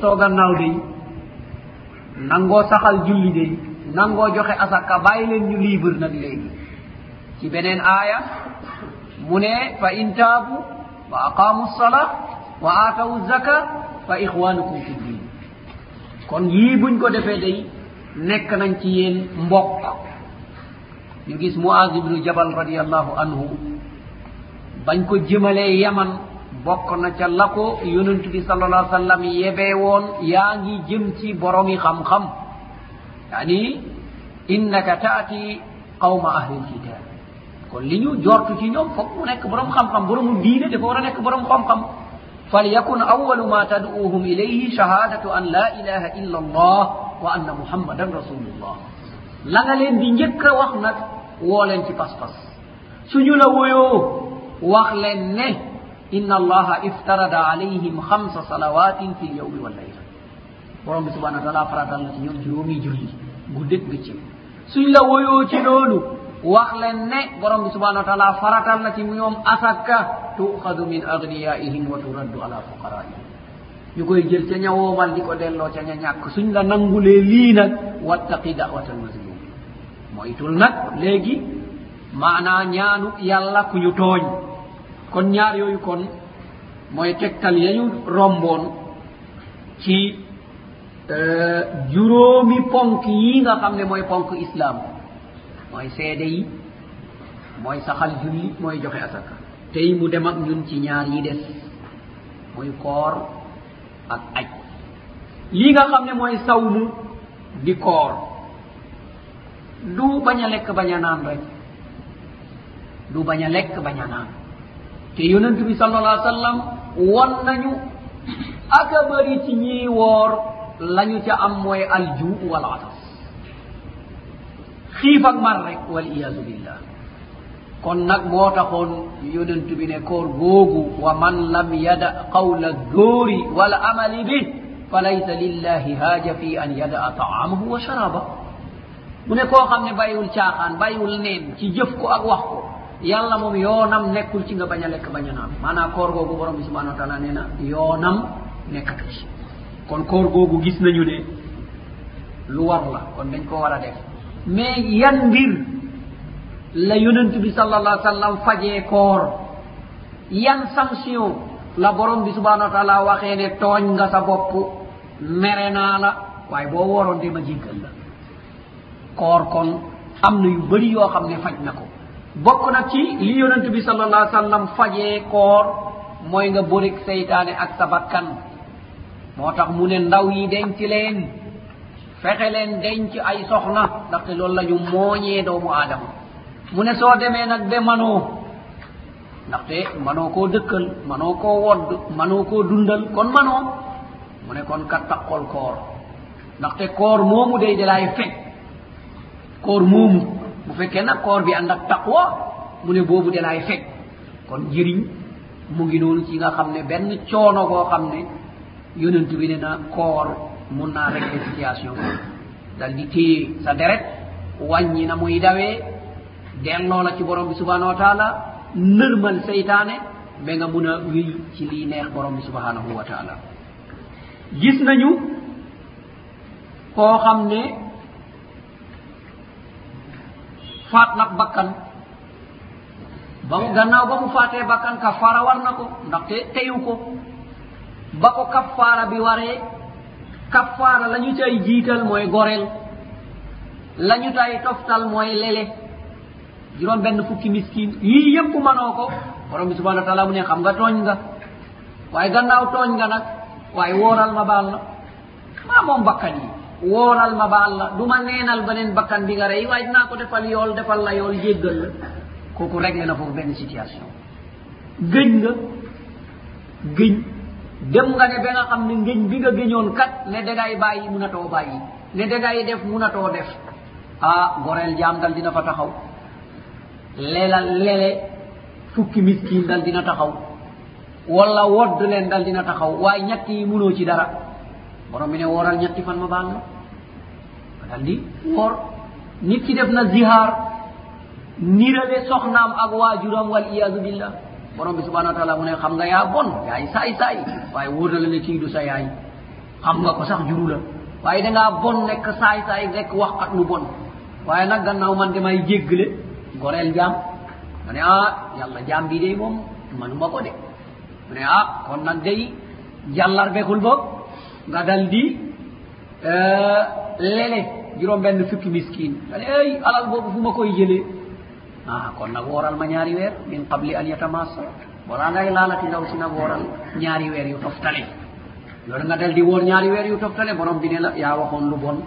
soo gannaaw day nangoo saxal julli day nangoo joxe asaka bàyyi leen ñu libre nag léegi ci beneen aaya mu ne fa in taabu wa aqaamu sala wa aatawu zaka fa ixwanukum fi din kon yii buñ ko defee day nekk nañ ci yéen mbokk ñu gis muaz ibnu jabal radiallahu anhu bañ ko jëmalee yaman bokk na ca la ko yonent bi sal allah sallam yebee woon yaa ngi jëm ci boromi xam-xam yaani innaka taati qawma ahli lkitab kon li ñu jortu ci ñoom foog mu nekk borom xam-xam boromu diine dafa war a nekk borom xam-xam falyakun awalu ma tad'uuhum ilayhi shahadatu an la ilaha illa allah wa anna muhammadan rasulullah la nga leen di njëkk a wax nag woo leen ci pas-pas suñu la woyoo wax leen ne inna allaha iftarada alayhim xamsa salawatin fi lyawmi wa layla borom bi subhana wa taala faratal na ci ñoom juróomi julli guddeeg bëccëg suñ la woyoo ci loolu wax leen ne borom bi subhana wa taala faratal na ci ñoom asakka tuxadu min agniyaihim wa turaddu ala fuqaraihim ñu koy jël ca ña woomal di ko delloo ca ña ñàkk suñ la nangulee lii nag wattaqi dawat al mazlum moytul nag léegi maanaa ñaanu yàlla ku ñu tooñ kon ñaar yooyu kon mooy tegtal yañu romboon ci euh, juróomi ponk yi nga xam ne mooy ponk islam mooy seede yi mooy saxal julli mooy joxe asaka tey mu dem ak ñun ci ñaar yi des muy koor ak aj li nga xam ne mooy sawmu di koor du bañ a lekk bañ a naan rek du bañ a lekk bañ a naan te yonent bi sallallahu alayhi wa sallam won nañu ak a bëri ci ñiy woor lañu ca am mooy alju wal atas xiif ak mar rek wal iyasu billah kon nag moo taxoon yonent bi ne koor googu wa man lam yada qawla dóori wala amali bi fa laysa lillahi haaja fi an yadaa taamahu wa sharaba mu ne koo xam ne bàyyiwul caaxaan bàyyiwul neen ci jëf ko ak wax ko yàlla moom yoonam nekkul ci nga bañ a lekk bañ a naan maanaam koor googu borom bi subhanahu wa taala nee na yoonam nekkatu ci kon koor googu gis nañu ne lu war la kon dañ ko war a def mais yan mbir la yonent bi sallallahu alayhi wa sallam fajee koor yan sanction la borom bi subhanahu wa taala waxee ne tooñ nga sa bopp mere naa la waaye boo wooroon de ma jéggal la koor kon am na yu bëri yoo xam ne faj na ko bokk na ci li yonent bi sallallahu alayhi wa sallam fajee koor mooy nga bërik seytaane ak sa bakkan moo tax mu ne ndaw yi denc leen fexe leen denc ay soxna ndaxte loolu la ñu mooñee doomu aadama mu ne soo demee nag ba manoo ndaxte manoo koo dëkkal manoo koo wodd manoo koo dundal kon manoo mu ne kon kat taqool koor ndaxte koor moomu day dalaay fekk koor moomu bu fekkee nag koor bi ànd ak taqwa mu ne boobu dalaay fekk kon njëriñ mu ngi noonu ci nga xam ne benn coono koo xam ne yonent bi ne na koor mun naa régler situation dal di téye sa deret wàññi na muy dawee delloo la ci borom bi subhanahu wa taala nërmal seytaane ba nga mun a wéy ci lii neex borom bi subhanahu wa taala gis nañu koo xam ne faat nag bakkan ba mu gannaaw ba mu faatee bakkan kafaara war na ko ndaxte teyu ko ba ko kafaara bi waree kafaara la ñu cay jiital mooy goreel la ñu tay toftal mooy lele juróom benn fukki miskin yii yépp manoo ko borom bi subhanahu wa taala mu ne xam nga tooñ nga waaye gannaaw tooñ nga nag waaye wooral ma baal la maa moom bakkan yi wooral ma baal la du ma neenal beneen bakkan bi nga rey waaye dinaa ko defal yool defal la yool jéggal la kooku réglé na foofu benn situation gëñ nga gëñ dem nga ne ba nga xam ne ngëñ bi nga gëñoon kat ne dangay bàyyi mun a too bàyyi ne dangay def mun a too def ah goreel jaam dal dina fa taxaw lelal lele fukki miskin dal dina taxaw wala wodd leen dal dina taxaw waaye ñett yi mënoo ci dara borom bi ne wooral ñetti fan ma baal la dal di woor nit ki def na zihaar nirale soxnaam ak waajuram wal iyaadu billah borom bi subhanahu wa taala mu ne xam nga yaa bon yaay saay saay waaye wóor na la ne kii du sa yaay xam nga ko sax juru la waaye dangaa bon nekk saay saay nekk wax ak lu bon waaye nag gannaaw man damay jéggale goreel jaam ma ne ah yàlla jaam bi day moom manuma ko de ma ne ah kon nag day jàllar bekul boog nga dal di eh, lele juróom benn fukki miskin nga ne ay alal boobu fu ma koy jëlee ah kon nag wooral ma ñaari weer min qabli an yatamassa wala ngay laalati ndaw si nag wooral ñaari weer yu toftale loolu nga dal di woor ñaari weer yu toftale borom bi ne la yaa waxoon lu bon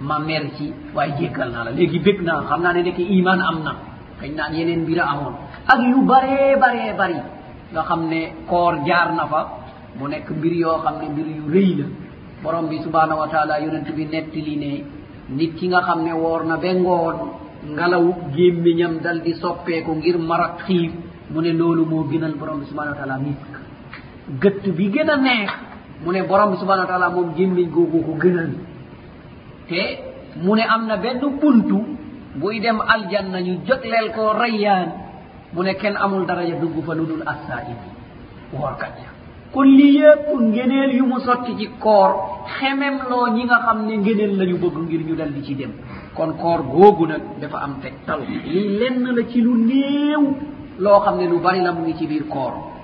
ma mer ci waaye jéggal naa la léegi bég naa xam naa ne nekk iman am na kañ naan yeneen mbira amoon ak yu baree baree bari nga xam ne koor jaar na fa mu nekk mbir yoo xam ne mbir yu rëy la borom bi subhanahu wa taala yonent bi nettali ne nit ki nga xam ne woor na ba ngoon ngalaw gémmiñam dal di soppeeku ngir marak xiif mu ne loolu moo gënal borom bi subhanahu wa taala misk gëtt bi gën a neex mu ne borom bi subhanahu wa taala moom gémmiñ googu ko gënal te mu ne am na benn buntu buy dem aljanna ñu jotleel ko rayyaan mu ne kenn amul daraja dugg fa lu dul assaa'im woorkat ya kon li yépp ngeneel yu mu sotti ci koor xemem loo ñi nga xam ne ngeneel lañu bëgg ngir ñu dal di ci dem kon koor googu nag dafa am tegtal lii lenn la ci lu néew loo xam ne lu bari la mu ngi ci biir koor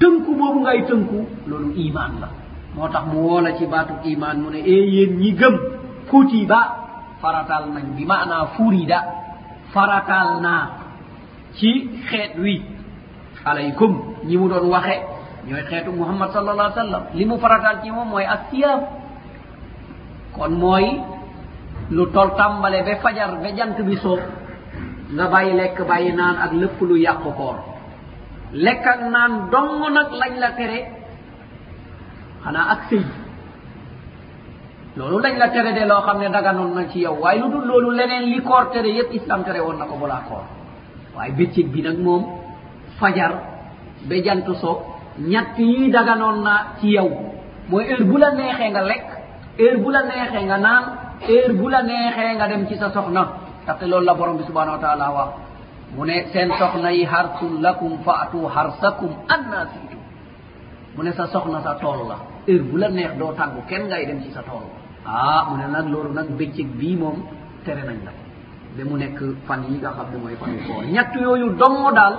tënku boobu ngay tënku loolu iman la moo tax mu woola ci baatu iman mu ne ee yéen ñi gëm kutiba faratal nañ bi maanaa furida faratal naa ci xeet wi alaykum ñi mu doon waxe ñooy xeetu muhammad sallallahu alayhi wa sallam li mu faratal ci moom mooy asiyam kon mooy lu tol tàmbale ba fajar ba jant bi soob nga bàyyi lekk bàyyi naan ak lépp lu yàq koor lekk ak naan dong nag lañ la tere xanaa ak sëy loolu lañ la tere de loo xam ne daganoon na ci yow waaye lu dul loolu leneen li koor tere yépp islam tere woon na ko balaa koor waaye bëccëg bi nag moom fajar ba jant so ñett yi daganoon na ci yow mooy heure bu la neexee nga lekk heure bu la neexee nga naan heure bu la neexee nga dem ci sa soxna ndaxte loolu la borom bi subhanahu wa taala wax mu ne seen soxna yi harsun lakum faatu harsakum anna siitu mu ne sa soxna sa tool la heure bu la neex doo tàggu kenn ngay dem ci sa tool ah mu ne nag loolu nag bëccëg bii moom tere nañ la ba mu nekk fan yi nga xam ne mooy fanu koor ñett yooyu dong daal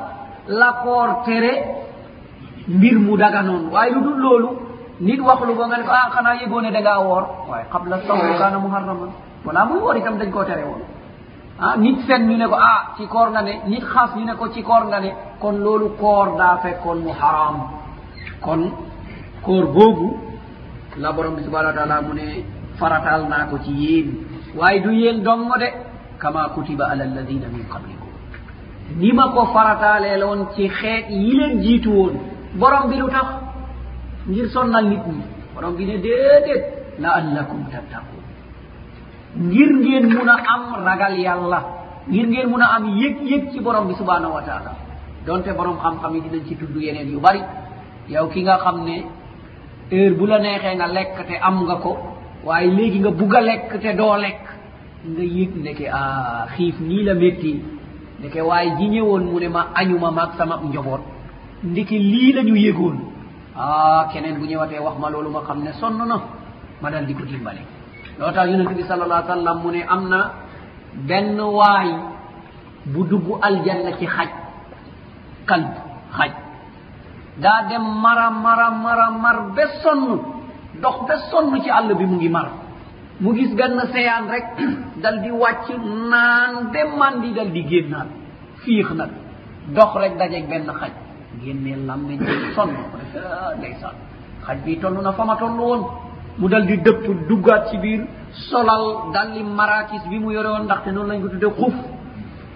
la koor tere mbir mu daga noonu waaye lu dul loolu nit waxlu ko nga ne ko ah xanaa yëgoone da ngaa woor waaye xam la saw kaana muharraman wala muy woor itam dañ koo tere woon ah nit fen ñu ne ko ah ci koor nga ne nit xas ñu ne ko ci koor nga ne kon loolu koor daa fekkoon mu xaraam kon koor googu la borom bi subhanahu wa taala mu ne faratal naa ko ci yéen waaye du yéen dongo de kama kutiba ala alladina min qablikum ni ma ko farataalee loon ci xeet yi leen jiitu woon borom bi lu tax ngir sonnal nit ñi borom bi ne déedéet laallakum tattaqun ngir ngeen mun a am ragal yàlla ngir ngeen mun a am yëg yëg ci borom bi subhanahu wa taala donte borom xam-xam yi dinañ ci tudd yeneen yu bari yow ki nga xam ne heure bu la neexee nga lekk te am nga ko waaye léegi nga bugg a lekk te doo lekk nga yëg ndeke a ah, xiif nii la métti ndeke waaye ji ñëwoon mu ne ma añuma maag sama njoboot ndeke lii la ñu yëgoon ah keneen bu ñëwatee wax ma loolu ma xam ne sonn na ma dal di ko dimbale loo tax yonent bi sal allah sallam mu ne am na benn waay bu dugg aljanna ci xaj kalb xaj daa dem mara mara mara mar ba sonn dox ba sonn ci àll bi mu ngi mar mu gis benn seyaan rek dal di wàcc naan ba mandi dal di génnaat fiix nag dox rek dajeeg benn xaj génnee làmmiñ sonn ko def ah, ndeysaan xaj bi toll na fa ma toll woon mu dal di dëpp duggaat ci biir solal dal li marakis bi mu yore woon ndaxte noonu lañ ko tudde xuf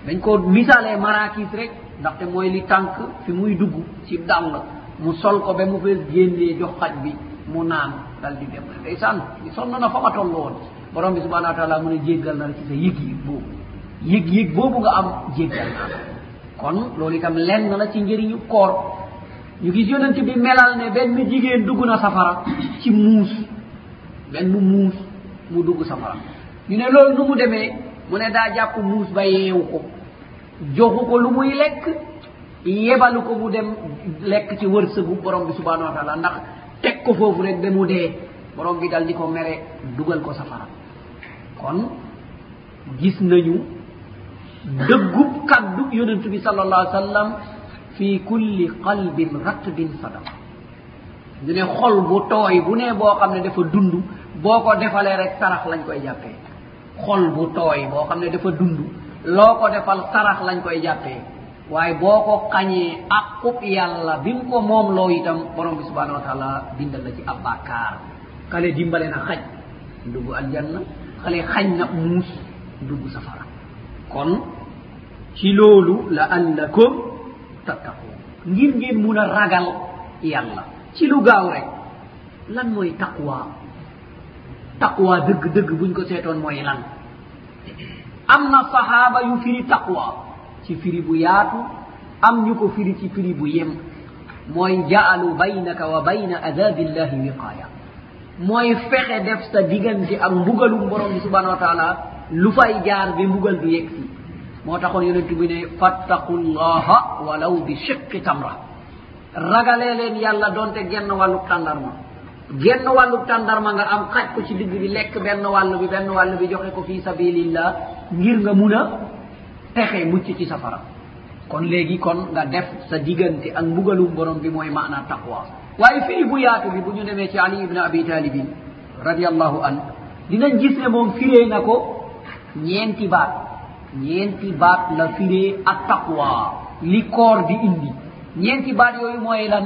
dañ ko misaalee marakis rek ndaxte mooy li tànk fi muy dugg ci dàll mu sol ko ba mu fees génnee jox xaj bi mu naan dal di dem ndeysaan sonn na fa ma toll woon borom bi subhanahu wa taala mu ne jéggal na la ci sa yëg yëg boobu yëg yëg boobu nga am jéggal na la kon loolu itam lenn la ci njëriñu koor ñu gis yonent bi melal ne benn jigéen dugg na safara ci muus benn muus mu dugg safara ñu ne loolu nu mu demee mu ne daa jàpp muus ba yeewu ko joxu ko lu muy lekk yebalu ko mu dem lekk ci wërsëgu borom bi subhanahu wa taala ndax teg ko foofu rek ba mu dee borom bi dal di ko mere dugal ko safara kon gis nañu dëggub kaddu yonent bi sal allah alih sallam fi kulli qalbin ratbin sadaq ñu ne xol bu tooy bu ne boo xam ne dafa dund boo ko defalee rek sarax lañ koy jàppee xol bu tooy boo xam ne dafa dund loo ko defal sarax lañ koy jàppee waaye boo ko xañee aqub yàlla bi mu ko moom loo itam borom bi subhanahu wa taala bindal la ci ab bàkkaar kale dimbale na xaj dugg aljanna xale xañ na muus dugg safara kon ci loolu la allakum tattaqu ngir ngeen mun a ragal yàlla ci lu gaaw rek lan mooy taqwa taqwa dëgg-dëgg buñ ko seetoon mooy lan am na sahaaba yu firi taqwa ci firi bu yaatu am ñu ko firi ci firi bu yem mooy jaalu baynaka wa bayna adabillahi wiqaaya mooy fexe def sa diggante ak mbugalum borom bi subhanahu wa taala lu fay jaar bi mbugal du yegg si moo taxoon yonent bi ne fattaqu llaha walaw bi shiqi tamra ragalee leen yàlla donte genn wàllu tàndarma genn wàllu tàndarma nga am xaj ko ci digg bi lekk benn wàll bi benn wàll bi joxe ko fi sabilillah ngir nga mun a texe mucc ci safara kon léegi kon nga def sa diggante ak mbugalum borom bi mooy maana taqwa waaye firi bu yaatu bi bu ñu demee ci ali ibn abi talibin radiallahu an dinañ gis ne moom firee na ko ñeenti baat ñeenti baat la firee ak taqwa li koor di indi ñeenti baat yooyu mooy lan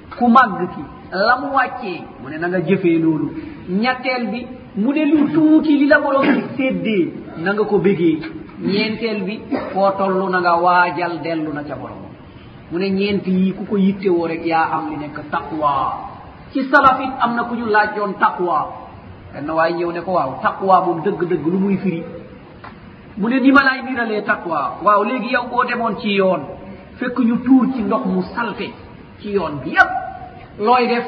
ku màgg ki la mu wàccee mu ne na nga jëfee loolu ñetteel bi mu ne lu tuuti li la borom bi séddee na nga ko bégee ñeenteel bi foo toll na nga waajal dellu na ca borom mu ne ñeent yi ku ko yittewoo rek yaa am li nekk taqwa ci salafit am na ku ñu laajoon taqwa benn waaye ñëw ne ko waaw taqwa moom dëgg-dëgg lu muy firi mu ne ni ma laay niralee taqwa waaw léegi yow boo demoon ci yoon fekk ñu tuur ci ndox mu salte ci yoon bi yépp looy def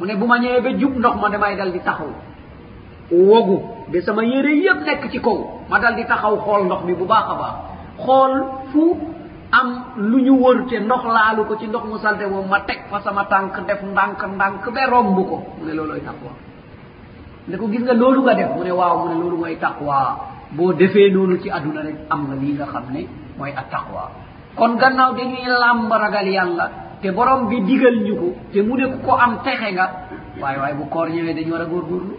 mu ne bu ma ñëwee ba jub ndox ma damay dal di taxaw wogu de sama yére yépp nekk ci kaw ma dal di taxaw xool ndox mi bu baax a baax xool fu am lu ñu wër te ndox laalu ko ci ndox mu salte moom ma teg fa sama tànk def ndànk ndànk ba romb ko mu ne loolooy taqwa ne ko gis nga loolu nga def mu ne waaw mu ne loolu mooy taqwa boo defee noonu ci àdduna rek am nga lii nga xam ne mooy ak taqwa kon gannaaw dañuy làmb ragal yàlla te borom bi digal ñu ko te mu ne ku ko am texe nga waaye waaye bu koor ñëwee dañu war a góorgóorlu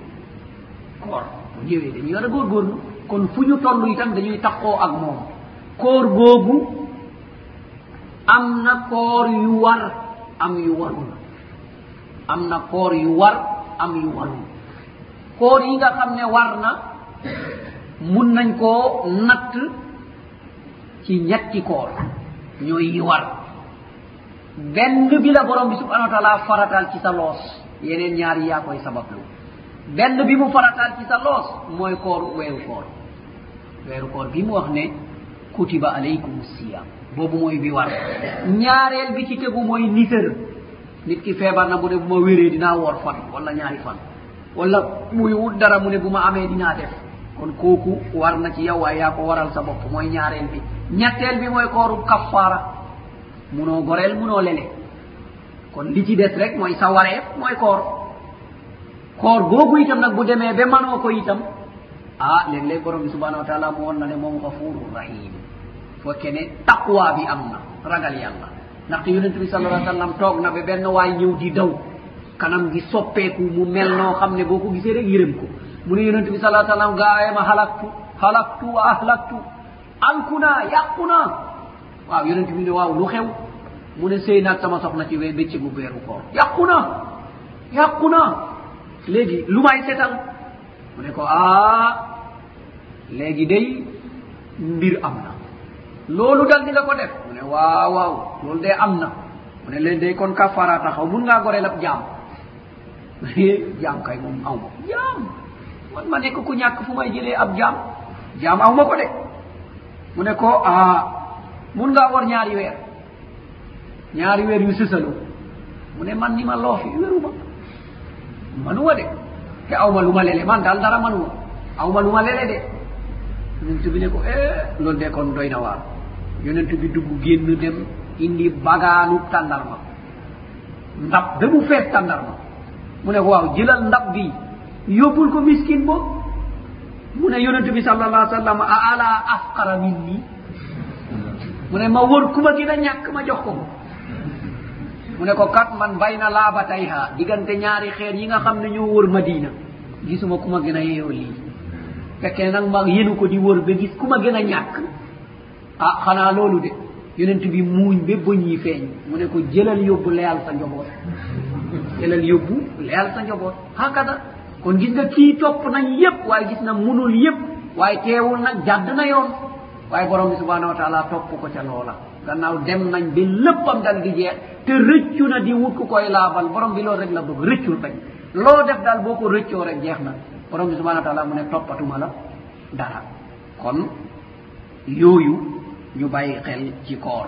koor bu ñëwee dañuy war a góorgóorlu kon fu ñu toll itam dañuy taqoo ak moom koor googu am na koor yu war am yu warul am na koor yu war am yu warul koor yi nga xam ne war na mun nañ koo natt ci ñetti koor ñooy yi war benn bi la borom bi subhanahu wa taala faratal ci sa loos yeneen ñaar yi yaa koy sabablu benn bi mu faratal ci sa loos mooy koor weeru koor weeru koor bi mu wax ne kutiba alaykum siyam boobu mooy bi war ñaareel bi ci tegu mooy nisër nit ki feebar na bu ne bu ma wéree dinaa wor fan wala ñaari fan wala muy wut dara mu ne bu ma amee dinaa def kon kooku war na ci yow waaye yaa ko waral sa bopp mooy ñaareel bi ñetteel bi mooy kooru kafaara munoo goreel munoo lele kon li ci des rek mooy sa wareef mooy koor koor googu itam nag bu demee ba manoo ko itam ah léeg-léeg borom bi subhanahu wa taala mu won na ne moom gafuru rahim fekkee ne taqwa bi am na ragal yàlla ndax te yonent bi sallallahu alayhi wasallam toog na ba benn waay ñëw di daw kanam gi soppeeku mu mel noo xam ne boo ko gisee rek yërëm ko mu ne yonent bi sallallahu alayhi wasallam gaaye ma halaktu halaktu wa ahlaktu alkuna yàquna waaw yonent bi ne waaw lu xew mu ne sëy naag sama soxna ci wee bëcc mu beeru koor yàquna yàquna léegi lu may setal mu ne ko ah léegi day mbir am na loolu dal di nga ko def mu ne waaw waaw loolu day am na mu ne leen day kon kafara taxaw mun ngaa goreel ab jaam jaam kay moom aw ma jaam man ma nekk ku ñàkk fu may jëlee ab jaam jaam aw ma ko de mu ne ko ah mun ngaa war ñaari weer ñaari weer yu sësalu mu ne man ni ma loofi wéruma manuma de te awma lu ma lele man daal dara manuma awma lu ma lele de yonent bi ne ko eh loolu de kon doy na waar yonent bi dugg génn dem indi bagaanu tàndarma ndab ba mu fees tàndarma mu ne ko waaw jëlal ndab bi yóbbul ko miskin boobu mu ne yonent bi sallallahu alayhi wa sallam a ala afqara minni mu ne ma wër ku ma gën a ñàkk ma jox ko ko mu ne ko kat man bay na laaba tay ha diggante ñaari xeer yi nga xam ne ñoo wër madina gisuma ku ma gën a yeeyoo lii fekkee nag ma yenu ko di wër ba gis ku ma gën a ñàkk ah xanaa loolu de yonent bi muuñ ba bëñ yi feeñ mu ne ko jëlal yóbbu leyal sa njaboot jëlal yóbbu leyal sa njaboot hakada kon gis nga kii topp nañ yépp waaye gis na munul yépp waaye teewul nag jàdd na yoon waaye borom bi subhanahu wa taala topp ko ca loola gannaaw dem nañ ba léppam dal di jeex te rëccu na di wut ku koy laabal borom bi loolu rek la bëgg rëccul rek loo def daal boo ko rëccoo rek jeex na borom bi subhanahu wa taala mu ne toppatuma la dara kon yooyu ñu bàyyi xel ci koor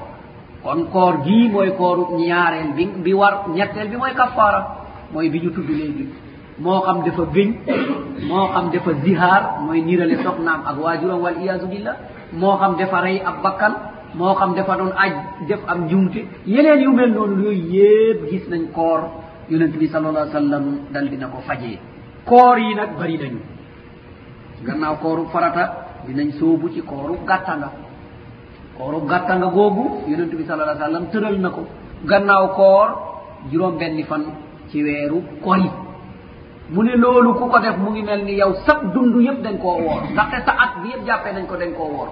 kon koor gii mooy kooru ñaareel bi bi war ñetteel bi mooy kafaara mooy bi ñu tudd léegi moo xam dafa gëñ moo xam dafa zihaar mooy niirale soxnaam ak waajuram wal iyaasu billah moo xam dafa rey ab bakkan moo xam dafa doon aj def am njumte yeneen yu mel noonu yooyu yépp gis nañ koor yonent bi sallallahu alayhi wa sallam dal dina ko fajee koor yi nag bari nañu gannaaw kooru farata dinañ soobu ci kooru gàttanga kooru gàttanga googu yonent bi sala alah sallam tëral na ko gannaaw koor juróom benni fan ci weeru kori mu ne loolu ku ko def mu ngi mel ni yow sab dund yëpp dañ koo woor ndaxte sa at bi yëpp jàppee nañ ko dañ koo woor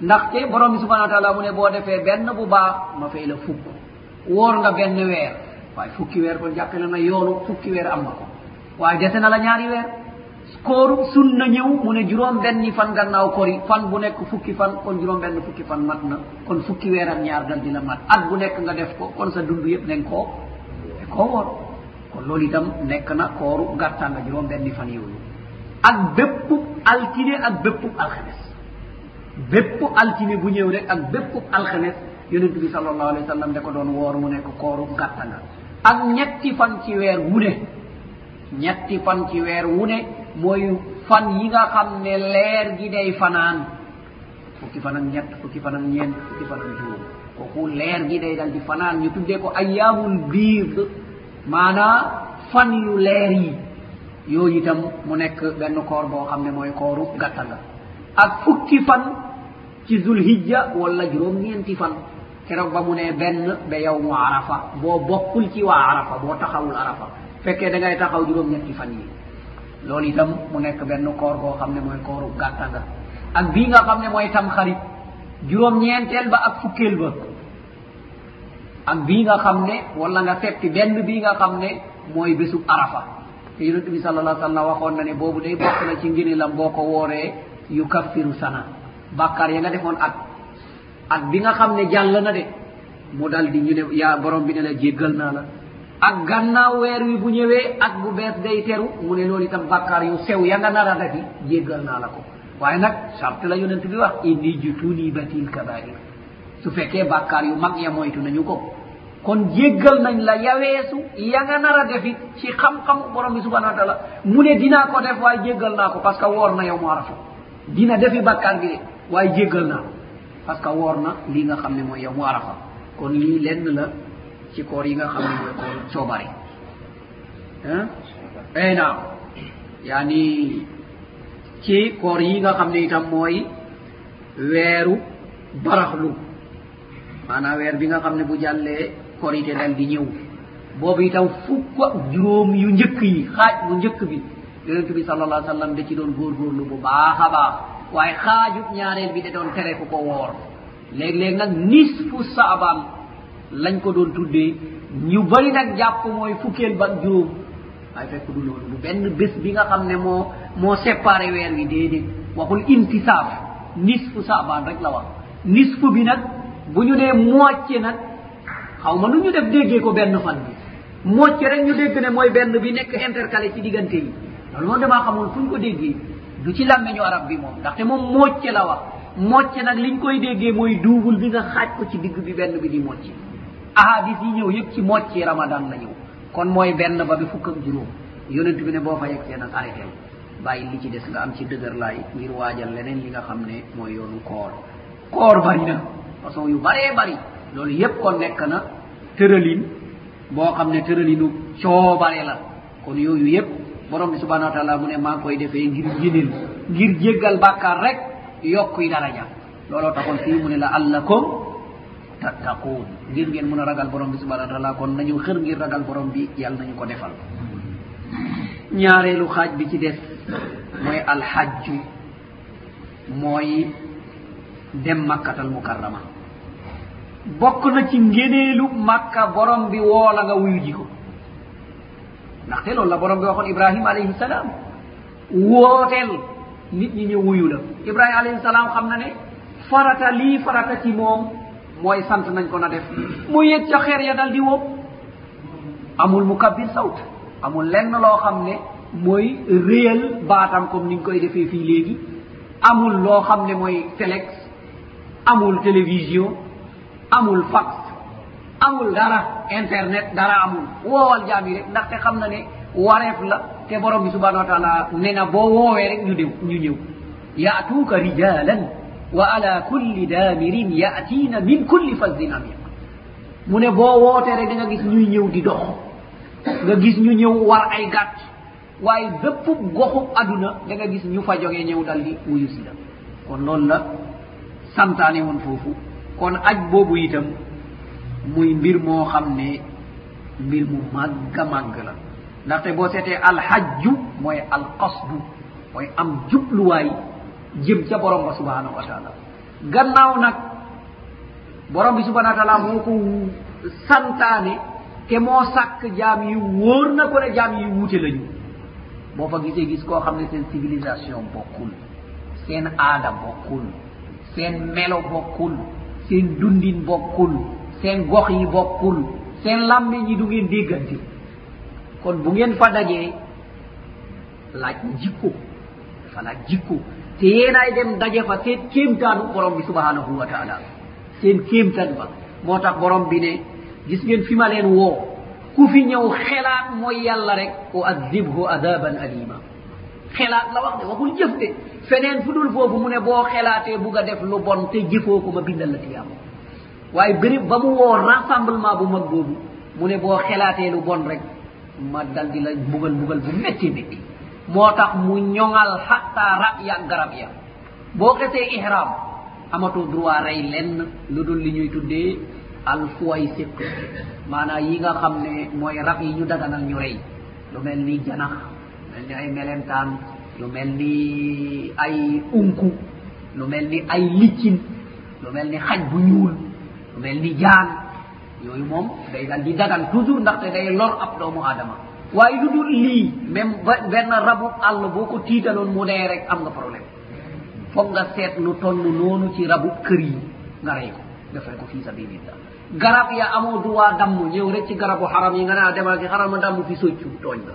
ndaxte borom bi subhana wa taala mu ne boo defee benn bu baax ma fay la fukk woor nga benn weer waaye fukki weer kon jàppe na na yoonu fukki weer am nga ko waaye dese na la ñaari weer kooru sunna ñëw mu ne juróom benni fan gannaaw kori fan bu nekk fukki fan kon juróom benn fukki fan mat na kon fukki weer ak ñaar dal di la mat at bu nekk nga def ko kon sa dund yëpp nañ koo te koo woor kon loolu itam nekk na kooru gàttaan nga juróom benni fan yooyu ak bépp altine ak bépp alxames bépp altine bu ñëw rek ak bépp alxames yonent bi sallallahu alayhi wa sallam da ko doon woor mu nekk kooru gàtta nga ak ñetti fan ci weer wu ne ñetti fan ci weer wu ne mooy fan yi nga xam ne leer gi day fanaan fukki fan ak ñett fukki fan ak ñeent fukki fan ak juróom kooku leer gi day dal di fanaan ñu tuddee ko ayaamul biir maanaa fan yu leer yi yooyu itam mu nekk benn koor boo xam ne mooy kooru gàtta nga ak fukki fan ci zul hijja wala juróom ñeenti fan keroog ba mu ne benn ba yow mu arafa boo bokkul ci waa arafa boo taxawul arafa fekkee da ngay taxaw juróom ñetti fan yi loolu itam mu nekk benn koor goo xam ne mooy kooru gàtta nga ak bii nga xam ne mooy tam xarit juróom ñeenteel ba ak fukkeel ba ak bii nga xam ne wala nga seppi benn bii nga xam ne mooy bésub arafa yonent bi sallallahu alayhi wasallam waxoon na ne boobu day bokk na ci ngini lam boo ko wooree yu kaffiru sana bàkkaar ya nga defoon ak ak bi nga xam ne jàll na de mu dal di ñu ne yaa borom bi ne la jéggal naa la ak gannaaw weer wi bu ñëwee ak bu bees day teru mu ne loolu itam bàkkaar yu sew ya nga nar a defi jéggal naa la ko waaye nag charte la yonent bi wax inni jutuni batil kabair su fekkee bàkkaar yu mag ya moytu nañu ko kon jéggal nañ la yaweesu ya nga nar a defit ci xam-xam borom bi subhanahu wa taala mu ne dinaa ko def waaye jéggal naa ko parce que woor na yow mu arafa dina defi bàkkaar bi de waaye jéggal naa ko parce que woor na lii nga xam ne mooy yow mu arafa kon lii lenn la ci koor yi nga xam ne mooy koor coobare ay naaw yaa ni ci koor yi nga xam ne itam mooy weeru baraxlu maanaam weer bi nga xam ne bu jàllee korite dal di ñëw boobu itam fukk ak juróom yu njëkk yi xaaj bu njëkk bi yonent bi sallallahu alayhi wa sallam da ci doon góorgóorlu bu baax a baax waaye xaaju ñaareel bi da doon tere ku ko woor léeg-léeg nag nisfu saaban lañ ko doon tuddee ñu bari nag jàpp mooy fukkeel ba juróom waaye fekk du loolu du benn bés bi nga xam ne moo moo séparé weer wi déedéet waxul intisaaf nisfu saabaan rek la wax nisfu bi nag bu ñu dee moitié nag xaw ma nu ñu def déggee ko benn fan bi moitié rek ñu dégg ne mooy benn bi nekk intercalé ci diggante yi loolu moom damaa xamul fu ñu ko déggee du ci làmmeñu arab bi moom ndaxte moom moitié la wax moitié nag liñ koy déggee mooy duubul bi nga xaaj ko ci digg bi benn bi di moitié ahadis yi ñëw yëpp ci moitié ramadan la ñëw kon mooy benn ba bi fukk ak juróom yonent bi ne boo fa yegsee nag arrêté bàyyi li ci des nga am ci dëgër laay ngir waajal leneen li nga xam ne mooy yoonu koor koor bari na façon yu baree bari loolu yépp kon nekk na tëralin boo xam ne tëralinu coobare la kon yooyu yépp borom bi subhanahu wa taala mu ne maa koy defee ngir yinil ngir jéggal bàkkaar rek yokkuy daraja looloo taxoon fii mu ne la allakum tattaquun ngir ngeen mën a ragal borom bi subhanahu wa taala kon nañu xër ngir ragal borom bi yàlla nañu ko defal ñaareelu xaaj bi ci des mooy alxajju mooy dem makkatal mukarrama bokk na ci ngéneelu makka borom bi woola nga wuyu ji ko ndaxte loolu la borom bi waxoon ibrahima alayhi salaam wooteel nit ñi ñu wuyu la ibrahima alayhi salaam xam na ne farata lii farata ci moom mooy sant nañ ko na def mu yëg ca xeer ya dal di wóob amul mu kabbir sawt amul lenn loo xam ne mooy réyal baatam comme ni nga koy defee fii léegi amul loo xam ne mooy telex amul télévision amul fax amul dara internet dara amul woowal jaam yi rek ndaxte xam na ne wareef la te borom bi subhanahu wa taala ne na boo woowee rek ñu diw ñu ñëw yaatuuka rijalan wa ala kulli daamirin yaatiina min kulli fazdin amiq mu ne boo wootee rek da nga gis ñuy ñëw di dox nga gis ñu ñëw war ay gàtt waaye bépp goxu aduna da nga gis ñu fa jógee ñëw dal di wuyu si la kon loolu la santaane woon foofu kon aj boobu itam muy mbir moo xam ne mbir mu màgg a màgg la ndaxte boo seetee alhajju mooy alqasdu mooy am jubluwaay jëm ca borom ba subhanahu wa taala gannaaw nag borom bi subhanahu wa taala moo ko santaane te moo sàkk jaam yi wóor na ko ne jaam yi wuute lañu boo fa gisee gis koo xam ne seen civilisation bokkul seen aada bokkul seen melo bokkul seen dundin bokkul seen gox yi bokkul seen làmmiñ yi du ngeen déggante kon bu ngeen fa dajee laaj na jikko dafa laaj jikko te yeenaay dem daje fa seen kéemtaanu borom bi subhanahu wa taala seen kéemtaan ba moo tax borom bi ne gis ngeen fi ma leen woo ku fi ñëw xelaat mooy yàlla rek o azibhu adaban alima xelaat la wax de waxul jëf de feneen fu dul foofu mu ne boo xelaatee bugg a def lu bon te jëfoo ko ma bindal la tiyaama waaye béréb ba mu woo rassemblement bu mag boobu mu ne boo xelaatee lu bon rek ma dal di la mbugal mbugal bu métti métti moo tax mu ñoŋal xatta ra ya garab ya boo xesee ihram amatoo droit rey lenn lu dul li ñuy tuddee al fuway siq maanaa yi nga xam ne mooy rab yi ñu daganal ñu rey lu mel ni janax mel ni ay melentaan lu mel ni ay unku lu mel ni ay liccin lu mel ni xaj bu ñuul lu mel ni jaan yooyu moom day dal di dagan toujours ndaxte day lor ab doomu aadama waaye lu dul lii même benn rabu àll boo ko tiitaloon mu dee rek am nga problème foog nga seet lu tonn noonu ci rabu kër yi nga rey ko defee ko fii sabilillah garab ya amoo droit damm ñëw rek ci garabu xaram yi nga naa demal ci xaram ma damm fi soccu tooñ la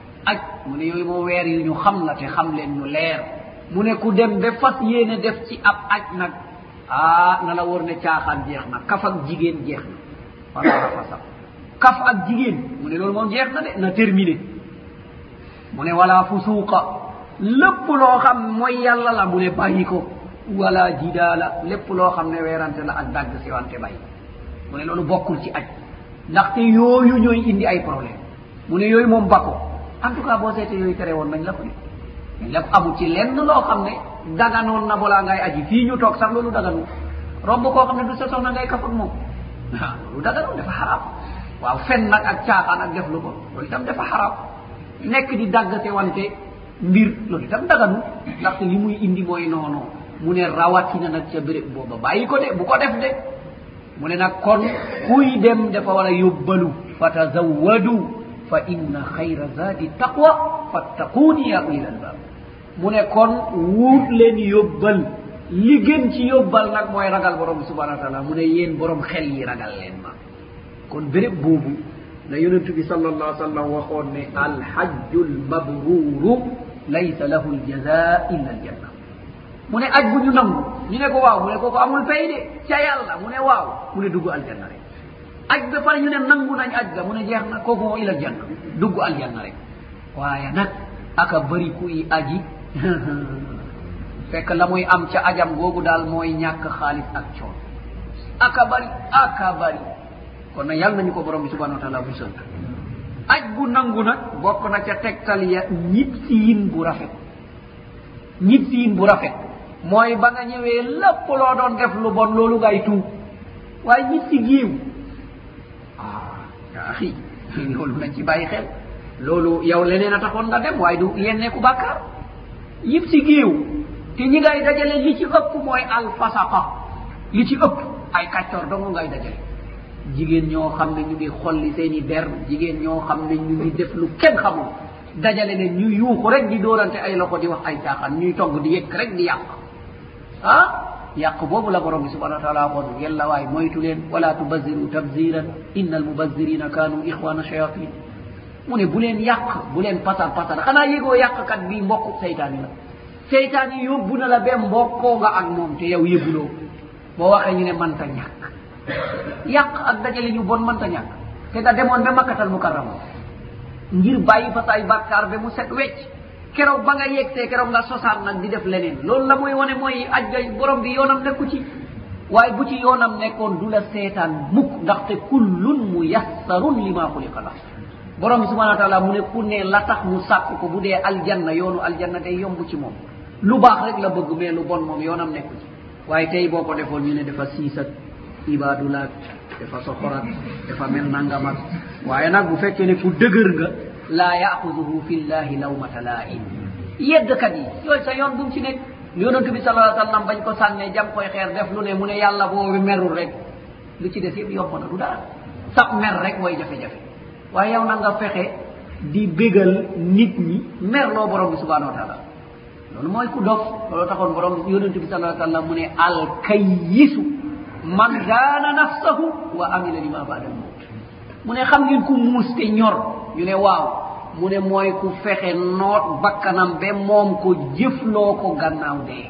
aj mu ne yooyu moo weer yu ñu xam la te xam leen ñu leer mu ne ku dem ba fas yéene def ci ab aj nag ah na la wóor ne caaxaan jeex na kaf ak jigéen jeex na wala rafasa kaf ak jigéen mu ne loolu moom jeex na de na terminé mu ne wala fusuuqa lépp loo xam mooy yàlla la mu ne bàyyi ko wala jidaala lépp loo xam ne weerante la ak dagg siwante bàyyi mu ne loolu bokkul ci aj ndaxte yooyu ñooy indi ay problème mu ne yooyu moom bako en tout cas boo seete yooyu tere woon nañ la ko nañ la ko amu ci lenn loo xam ne daganoon na balaa ngay aji fii ñu toog sax loolu daganu romb koo xam ne du sa soxna ngay kafak moom waaw loolu daganu dafa xaraam waaw fen nag ak caaxaan ak def lu ko loolu itam dafa xaraam nekk di daggate wante mbir loolu itam daganu ndaxte li muy indi mooy noonoo mu ne rawatina nag ca béréb booba bàyyi ko de bu ko def de mu ne nag kon kuy dem dafa war a yóbbalu fa tazawwadu fa inna xayra zaadi taqwa fattaquuni ya ulil albab mu ne kon wuut leen yóbbal li gën ci yóbbal nag mooy ragal borom subhana wa taala mu ne yéen borom xel yi ragal leen ma kon béréb boobu la yonentu bi sal allah sallam waxoon ne alhajju lmabruuru laysa lahu ljaza illa aljanna mu ne aj bu ñu nangu ñu ne ko waaw mu ne kooku amul fay de ca yàlla mu ne waaw mu ne dugg aljanna rek aj ba pare ñu ne nangu nañ aj ga mu ne jeex na kooku moo ilal janna dugg aljanna rek waaye nag aka bëri kuy aji fekk la muy am ca ajam googu daal mooy ñàkk xaalis ak coon aka bari aka bari kon na yàlla nañu ko borom bi subhanahu wa taala musal aj bu nangu nag bokk na ca tegtal ya ñib si yin bu rafet ñib siin bu rafet mooy ba nga ñëwee lépp loo doon def lu bon loolu ngay tuub waaye ñib si giiw ah yaa xii loolu nañ ci bàyyi xel loolu yow leneen a taxoon nga dem waaye du yenne ku bàkkaar yib si giiw te ñi ngay dajale li ci ëpp mooy alfasaqa li ci ëpp ay kàccoor dong ngay dajale jigéen ñoo xam ne ñu ngi xolli seen i der jigéen ñoo xam ne ñu ngi def lu kenn xamul dajale ne ñu yuuxu rek di dóorante ay loxo di wax ay caaxaan ñuy togg di yëkk rek di yàq ah yàq boobu la borom bi subhanahu wa taala waxoon yàlla waay moytu leen wala tubaziru tabziran inna almubazirina kanu ixwana shayatin mu ne bu leen yàq bu leen patar patar xanaa yëgoo yàqkat bi mbokku seytaan yi la seytaan yi yóbbu na la ba mbokkoo nga ak moom te yow yëguloo boo waxee ñu ne manta ñàkk yàq ak dajale ñu bon manta ñàkk te da demoon ba makkatal mu karama ngir bàyyi fa say bàkkaar ba mu set wecc keroog ba nga yegsee keroog nga sosaan nag di def leneen loolu la mooy wane mooy aj ga borom bi yoonam nekku ci waaye bu ci yoonam nekkoon du la seetaan mukk ndaxte kullun mu yassarun li maa xuliqa la borom bi subhana wa taala mu ne ku ne la tax mu sàkk ko bu dee aljanna yoonu aljanna day yomb ci moom lu baax rek la bëgg mais lu bon moom yoonam nekku ci waaye tey boo ko defoon ñu ne dafa siis ak ibaadu laag dafa soxorat dafa mel nangam ak waaye nag bu fekkee ne ku dëgër nga laa yaaxuduhu fi llahi lawmata laaim yeddkat yi yooyu sa yoon bu mu ci nekk yonent bi salaa sallam bañ ko sànnee jam koy xeer def lu ne mu ne yàlla boobu merul rek lu ci des yëpp yomb na du dara sax mer rek mooy jafe-jafe waaye yow na nga fexe di bégal nit ñi mer loo borom bi subhanahu wa taala loolu mooy ku dof loolu taxoon borom yonent bi sallallahu alayhi wasallam mu ne al kayyisu man daana nafsahu wa amila lima ba'da mawt mu ne xam ngeen ku muus te ñor ñu ne waaw mu ne mooy ku fexe noot bakkanam ba moom ko jëfloo ko gannaaw dee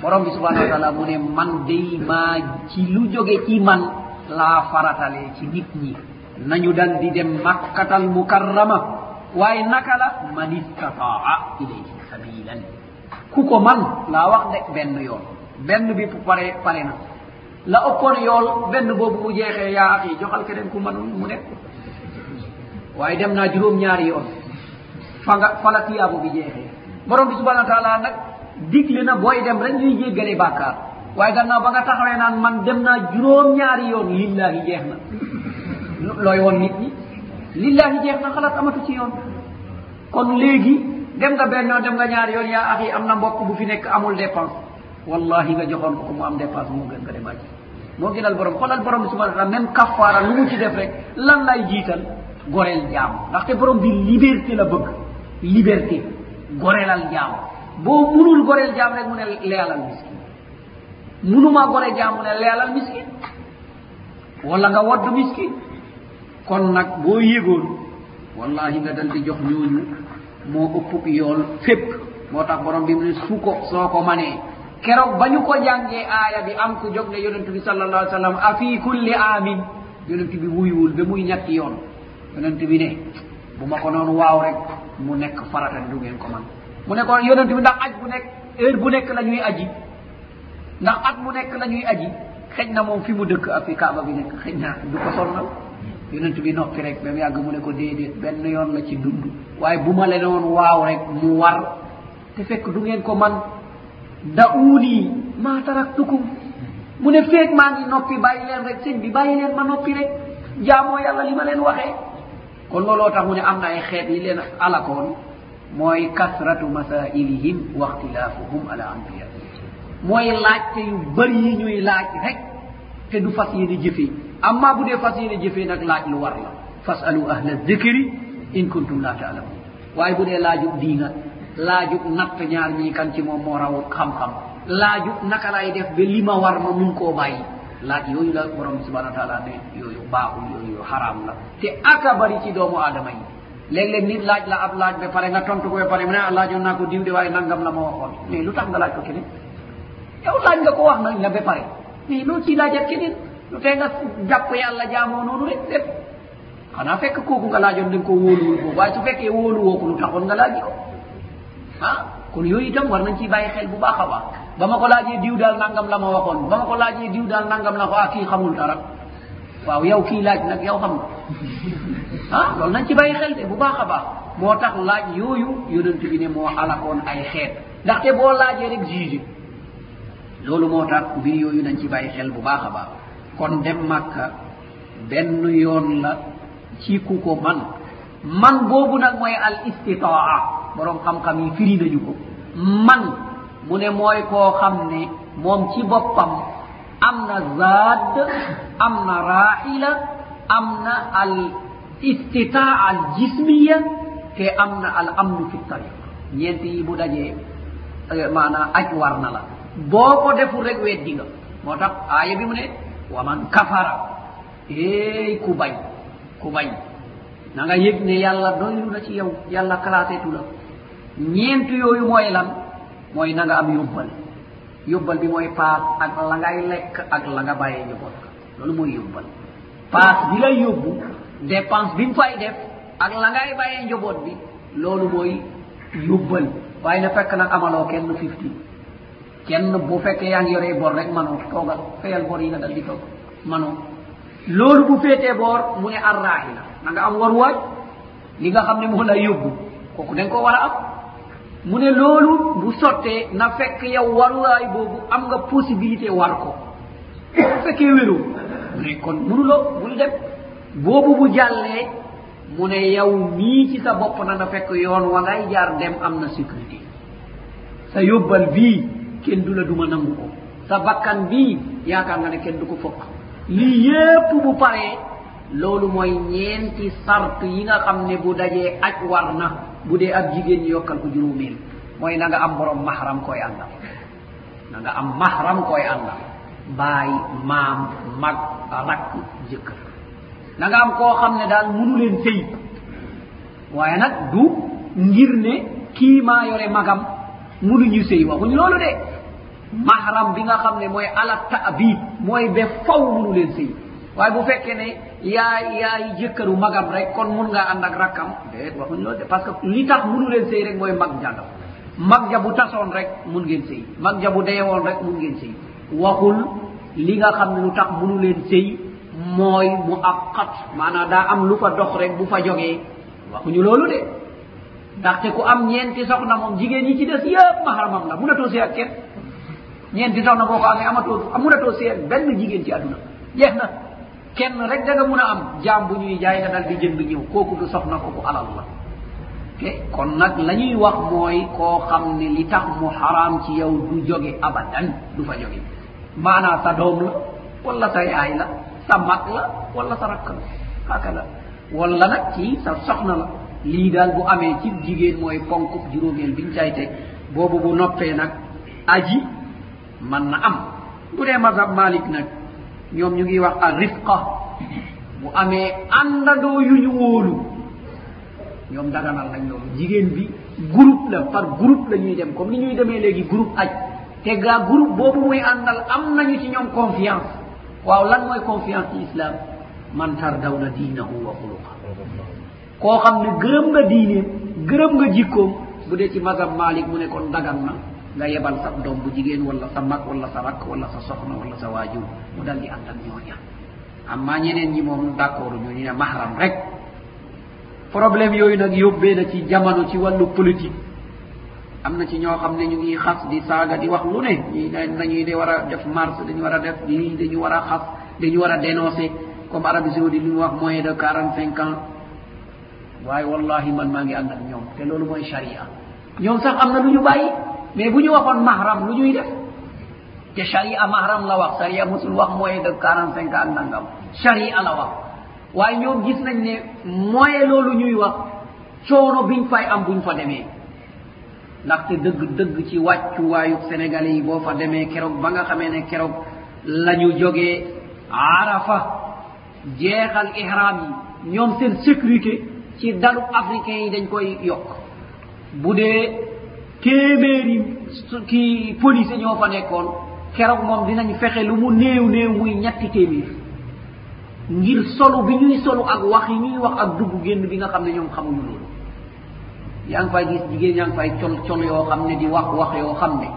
borom bi subhanahu wa taala mu ne man day maa ci lu jóge ci man laa faratale ci nit ñi nañu dal di dem makkatal mukarrama waaye naka la man istataa ilayhi sabilan ku ko man laa wax de benn yoon benn bi pare pare na la ëppoon yool benn boobu mu jeexee yaa ak yi joxal keneen ku man mu nekk waaye dem naa juróom ñaari yoon fa nga fa la tiyaabu bi jeexee borom bi subhanahu wa taala nag digle na booy dem rek ñuy jéggale bàkkaar waaye gannaaw ba nga taxawee naan man dem naa juróom ñaari yoon lillahi jeex na looy woon nit ñi lillahi jeex na xalaat amatu ci yoon kon léegi dem nga benn yoon dem nga ñaari yoon yaa ak yi am na mbokk bu fi nekk amul dépense wallahi nga joxoon ko mu am dépense moo gën nga dem aji moo gënal borom xolal borom bi subhanahu wa taala même kafaara lu mu ci def rek lan lay jiital goreel jaam ndaxte borom bi liberté la bëgg liberté goreelal jaam boo munul goreel jaam rek mu ne leelal miskin munuma gore jaam mu ne leelal miskin wala nga wadd miskin kon nag boo yégoon wallahi nga dal di jox ñooñu moo ëpp yool fépp moo tax borom bi mu ne su ko soo ko manee keroog ba ñu ko jàngee aaya bi am ku jóg ne yonent bi sal allah alih sallam a fi kulli amin yonent bi wuyuwul ba muy ñetti yoon yonent bi ne bu ma ko noonu waaw rek mu nekk farata du ngeen ko man mu ne ko yonent bi ndax aj bu nekk heure bu nekk la ñuy aji ndax at mu nekk la ñuy aji xëj na moom fi mu dëkk ak fi kaaba bi nekk xëj na du ko sonnal yonent bi noppi rek ba mu yàgg mu ne ko déedéet benn yoon la ci dund waaye bu ma leen woon waaw rek mu war te fekk du ngeen ko man da uuni maa taraktukum mu ne feeg maa ngi noppi bàyyi leen rek sëñ bi bàyyi leen ma noppi rek jaamoo yàlla li ma leen waxee kon looloo tax mu ne am na ay xeet yi leen alakoon mooy kasratu masailihim wa ixtilaafuhum ala anbiya mooy laajte yu bëri yi ñuy laaj rek te du fas yéene jëfee amma bu dee fas yéene jëfee nag laaj lu war la fasalu ahla dikri in kuntum la taalamun waaye bu dee laajub diina laajub natt ñaar ñii kan ci moom moo raw xam-xam laajub naka lay def ba li ma war ma mun koo bàyyi laaj yooyu la borom subhanahu wa taala ne yooyu baaxul yooyu xaraam la te aka bari ci doomu aadama yi léeg-léeg nit laaj la ab laaj ba pare nga tontu ko ba pare mu ne ah laajoon naa ko diw de waaye nangam la ma waxoon mais lu tax nga laaj ko keneen yow laaj nga ko wax nañ la ba pare mais loo ciy laajat keneen lu tee nga jàpp yàlla jaamoo noonu rek def xanaa fekk kooku nga laajoon da nga ko wóoluwul ko waaye su fekkee wóoluwoo ko lu taxoon nga laaj ko ah kon yooyu itam war nañ ciy bàyyi xel bu baax a baax ba ma ko laajee diw daal nangam la ma waxoon ba ma ko laajee diw daal nangam la ko ah kii xamul dara waaw yow kii laaj nag yow xam nga ah loolu nañ ci bàyyi xel de bu baax a baax moo tax laaj yooyu yonent bi ne moo alakoon ay xeet ndaxte boo laajee rek jugé loolu moo tax mbir yooyu nañ ci bàyyi xel bu baax a baax kon dem màkka benn yoon la ci ku ko man man boobu nag mooy al istitaa borom xam-xam yi firi nañu ko man mu ne mooy koo xam ne moom ci boppam am na zaad am na raaxila am na al istitaa al jismiya te am na al amnu fi tariq ñeent yi bu dajee eh, maanaa aj war na la boo ko deful rek weddi nga moo tax aaya bi mu ne wa man kafara eey ku bañ ku bañ na nga yëg ne yàlla doylu na ci yow yàlla kalaatetu la ñeent yooyu mooy lan mooy na nga am yóbbal yóbbal bi mooy paas ak la ngay lekk ak la nga bàyyee njaboot loolu mooy yóbbal paas bi lay yóbbu dépense bi mu fay def ak la ngay bàyyee njaboot bi loolu mooy yóbbal waaye na fekk nag amaloo kenn fifty kenn bu fekkee yaa ngi yoree bor rek manoo toogal fayal bor yi nga dal di toog manoo loolu bu féetee boor mu ne arraahi la na nga am waruwaay li nga xam ne moo lay yóbbu kooku da nga ko war a am mu ne loolu bu sottee na fekk yow waruwaay boobu am nga possibilité war ko bu fekkee wéru mu ne kon mënuloo bul dem boobu bu jàllee mu ne yow nii ci sa bopp na na fekk yoon wa ngay jaar dem am na sécurité sa yóbbal bii kenn du la duma nangu ko sa bakkan bii yaakaar nga ne kenn du ko fokk lii yépp bu paree loolu mooy ñeenti sart yi nga xam ne bu dajee aj war na bu dee ab jigéen ñi yokkal ko juróomeel mooy na nga am borom mahram koy àndal na nga am mahram koy àndal baay maam mag rakk jëkkër na nga am koo xam ne daal mënu leen sëy waaye nag du ngir ne kii maa yore magam mënuñu sëy waxuñ loolu de mahram bi nga xam ne mooy ala taabid mooy be faw mënu leen sëy waaye bu fekkee ne yaay yaay jëkkëru magam rek kon mun ngaa ànd ak rakkam déet waxuñ loolu de parce que li tax mënu leen sëy rek mooy mag jàgam mag ja bu tasoon rek mun ngeen sëy mag ja bu deewoon rek mun ngeen sëy waxul li nga xam ne lu tax mënu leen sëy mooy mu ab xat maanaam daa am lu fa dox rek bu fa jogee waxuñu loolu de ndaxte ku am ñeenti soxna moom jigéen ñi ci des yëpp maharamam la munatoo seet kenn ñeenti soxna boo ko amee amatoo munatoo seet benn jigéen ci àdduna jeex na kenn rek da nga mun a am jaam bu ñuy jaay nga dal di jënd ñëw kooku du soxna kooku alal la te kon nag la ñuy wax mooy koo xam ne li tax mu xaraam ci yow du jóge abadan du fa jóge maanaa sa doom la wala sa yaay la sa mag la wala sa rakk la haka la wala nag ci sa soxna la lii daal bu amee ci jigéen mooy ponk juróomeel biñ cay teg boobu bu noppee nag aji man na am bu dee mazhab malik nag ñoom ñu ngi wax a rifqa bu amee àndandoo yu ñu wóolu ñoom daganal nañ loolu jigéen bi groupe la par groupe la ñuy dem comme ni ñuy demee léegi groupe aj te gaa groupe boobu muy àndal am nañu ci ñoom confiance waaw lan mooy confiance ci islam man tardaw na diinahu wa xuluqa koo xam ne gërëm nga diineem gërëm nga jikkoom bu dee ci mazhab malik mu ne kon dagan na nga yebal sa doom bu jigéen wala sa mag wala sa rakk wala sa soxna wala sa waajur mu dal di ànd ak ñooña amma ñeneen ñi moom d'accord ñu ñu ne mahram rek problème yooyu nag yóbbee na ci jamono ci wàllu politique am na ci ñoo xam ne ñu ngi xas di saaga di wax lu ne ñi nañuy de war a def marche dañu war a def lii dañu war a xas dañu war a dénoncer comme arabie saoudi li mu wax moyen de quarante cinq ans waaye wallahi man maa ngi ànd ak ñoom te loolu mooy charia ñoom sax am na lu ñu bàyyi mais bu ñu waxoon mahram lu ñuy def te charia mahram la wax charia musul wax moyen de quarante cinq ans nangam charia la wax waaye ñoom gis nañ ne mooy loolu ñuy wax coono biñ fay am buñ fa demee ndaxte dëgg dëgg ci wàccu waayu sénégalais yi boo fa demee keroog ba nga xamee ne keroog la ñu jógee arafa jeexal ihram yi ñoom seen sécurité ci dalu africain yi dañ koy yokk bu dee téeméeri ki police ñoo fa nekkoon keroog moom dinañ fexe lu mu néew néew muy ñetti téeméer ngir solu bi ñuy solu ak wax yi ñuy wax ak dugg génn bi nga xam ne ñoom xamuñu loolu yaa ngi fay gis jigéen yaa ngi fay col col yoo xam ne di wax wax yoo xam ne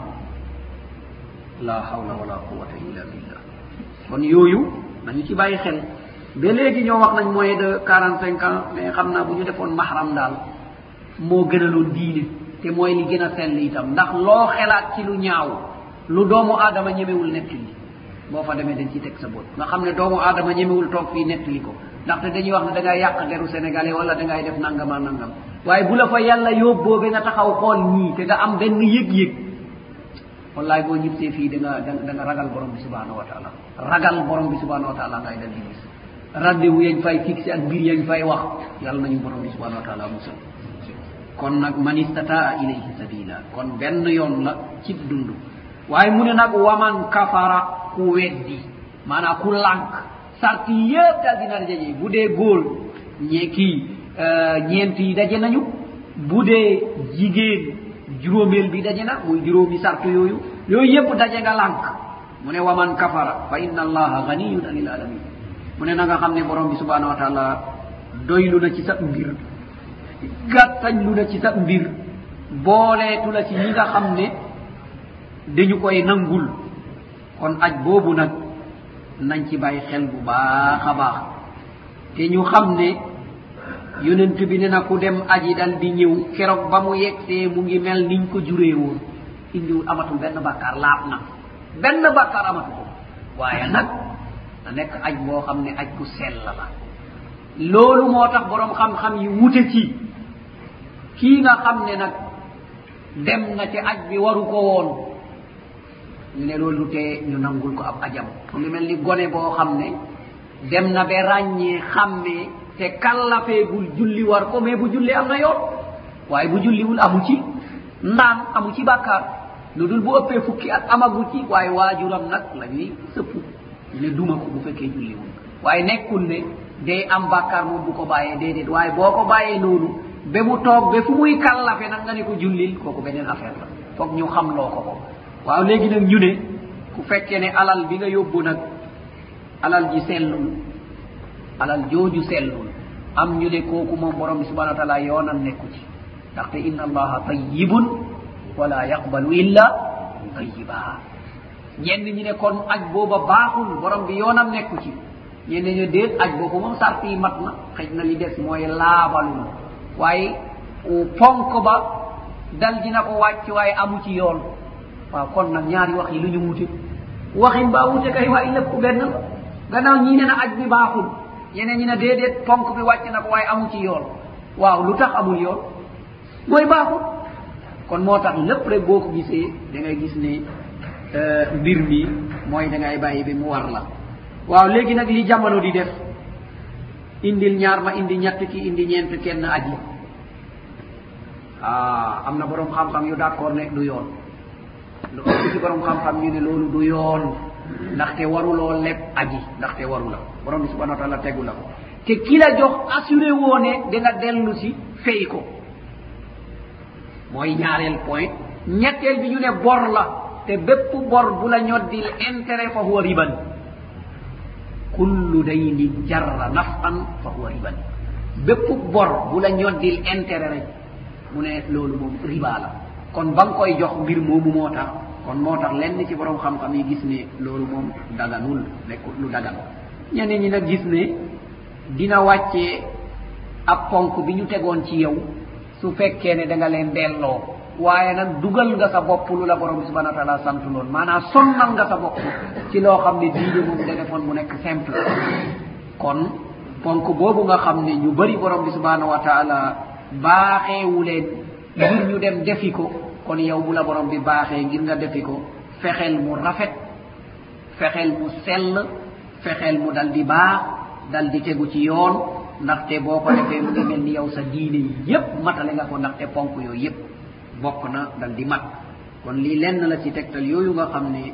la hawla wala quwata illa billah kon yooyu nañu ci bàyyi xel ba léegi ñoo wax nañ moyen de quarante cinq ans mais xam naa bu ñu defoon mahram daal moo gënaloon diine te mooy li gën a sell itam ndax loo xelaat ci lu ñaaw lu doomu aadama ñemewul nettali boo fa demee dañ ci teg sa bot nga xam ne doomu aadama ñemewul toog fii nettali ko ndaxte dañuy wax ne da ngay yàq deru sénégalais wala da ngay def nangama nangam waaye bu la fa yàlla yóbboo ba nga taxaw xool ñii te nga am benn yëg-yëg wallaay boo ñibsee fii da nga da nga ragal borom bi subhanahu wa taala ragal borom bi subhanahu wa taala ngay dal di gis rendez-vous yañ fay fixé ak biir yañ fay wax yàlla nañu borom bi subhanahu wa taala musal kon nag man istataa ilayhi sabila kon benn yoon la ci dund waaye mu ne nag waman kafara ku weddi maanaa ku lànk sart yi yëpp daal dina daje bu dee góor ñee kii euh, ñeent yi daje nañu bu dee jigéen juróomeel bi daje na muy juróomi sart yooyu yooyu yëpp daje nga lànk mu ne waman kafara fa inna allaha ganiyun anil alamin mu ne na nga xam ne borom bi subhanahu wa taala doylu na ci sa mbir gàttañ lu na ci sa mbir booleetu la ci ñi nga xam ne dañu koy nangul kon aj boobu nag nañ ci bàyyi xel bu baax a baax te ñu xam ne yonent bi ne na ku dem aji dal di ñëw keroog ba mu yegsee mu ngi mel niñ ko juree woon indiwul amatul benn bàkkaar laab na benn bàkkaar amatu ko waaye nag na nekk aj boo xam ne aj bu sell la loolu moo tax borom xam-xam yi wute ci kii nga xam ne nag dem na te aj bi waru ko woon ñu ne loolu tee ñu nangul ko ab ajam mu ngi mel ni gone boo xam ne dem na ba ràññee xàmmee te kallafeegul julli war ko mais bu julli am na yoon waaye bu julliwul amu ci ndaan amu ci bàkkaar lu dul bu ëppee fukki at amagu ci waaye waajuram nag la ñuy sëpp ne duma ko bu fekkee julliwul waaye nekkul ne day am bàkkaar moom bu ko bàyyee déedéet waaye boo ko bàyyee noonu ba mu toog ba fu muy kallafe nag nga ne ko jullil kooku beneen affaire la foog ñu xam loo ko ko waaw léegi nag ñu ne ku fekkee ne alal bi nga yóbbu nag alal ji sellul alal jooju sellul am ñu ne kooku moom borom bi subhana wa taala yoonam nekku ci ndaxte inna allaha tayibun wala yaqbalu illa tayiba ñenn ñi ne kon aj booba baaxul borom bi yoonam nekku ci ñenn ñu déet aj boobu moom sart yi mat na xëj na li des mooy laabalu na waaye ponk ba dal dina ko wàcc waaye amu ci yoon waaw kon nag ñaari wax yi lu ñu wute waxin baa wute kay waaye lépp ku benn la gannaaw ñii ne na aj bi baaxul ñeneen ñi ne déedéet ponk bi wàcc na ko waaye amu ci yoon waaw lu tax amul yoon mooy baaxut kon moo tax lépp rek boo ko gisee da ngay gis ne euh, mbir mi mooy da ngay bàyyi bi mu war la waaw léegi nag li jamono di def indil ñaar ma indi ñett ki indi ñeent kenn aji ah am na borom xam-xam yu d'accord ne du yoon lu ëpp ci borom xam-xam ñu ne loolu du yoon ndaxte waruloo leb aji ndaxte waru la borom bi subhanahu wa taala tegu la ko te ki la jox assuré woo ne da nga dellu si fay ko mooy ñaareel point ñetteel bi ñu ne bor la te bépp bor bu la ñoddil intérêt fa huwa riban kullu daynin jarra nafan fa huwa riban bépp bor bu la ñoddil intérêt rek mu ne loolu moom riba la kon ba nga koy jox mbir moomu moo tax kon moo tax lenn ci borom xam-xam yi gis ne loolu moom daganul nekk lu dagan ñeneen ñi nag gis ne dina wàccee ab ponk bi ñu tegoon ci yow su fekkee ne da nga leen delloo waaye nag dugal nga sa bopp lu la borom bi subhana wa taala sant loon maanaam sonnal nga sa bopp ci loo xam ne diine moom da defoon mu nekk simple kon ponk boobu nga xam ne ñu bari borom bi subhanahu wa taala baaxeewu leen ngir ñu dem defi ko kon yow bu la borom bi baaxee ngir nga defi ko fexeel mu rafet fexeel mu sell fexeel mu dal di baax dal di tegu ci yoon ndaxte boo ko defee mu ngi mel ni yow sa diine yi yépp matale nga ko ndaxte ponk yooyu yépp bokk na dal di mat kon lii lenn la ci tegtal yooyu nga xam ne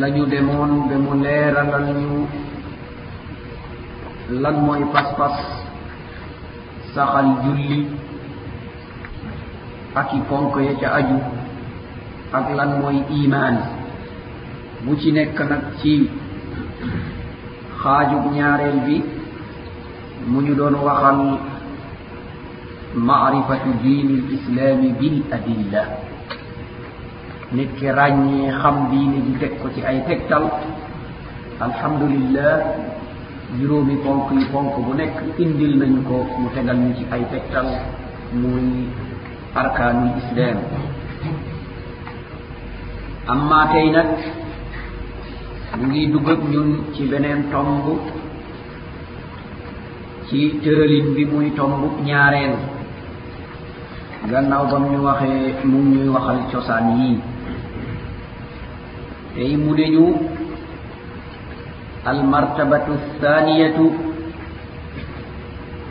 lañu demoon ba mu leeralal ñu lan mooy pas-pas saxal julli ak i ponk ya ca aju ak lan mooy imaan bu ci nekk nag ci xaajub ñaareel bi mu ñu doon waxal maarifatu diini l islaami bil adilla nit ki ràññee xam diine ji teg ko ci ay tegtal alhamdulillah juróomi ponk yi ponk bu nekk indil nañu ko mu tegal ñu ci ay tegtal muy arkaanul islaam amma tey nag mu ngi dugg ak ñun ci beneen tomb ci tëralin bi muy tomb ñaareel gannaaw ba mu ñu waxee mu ngi ñuy waxal cosaan yii tey mu ne ñu almartabatu thaniyatu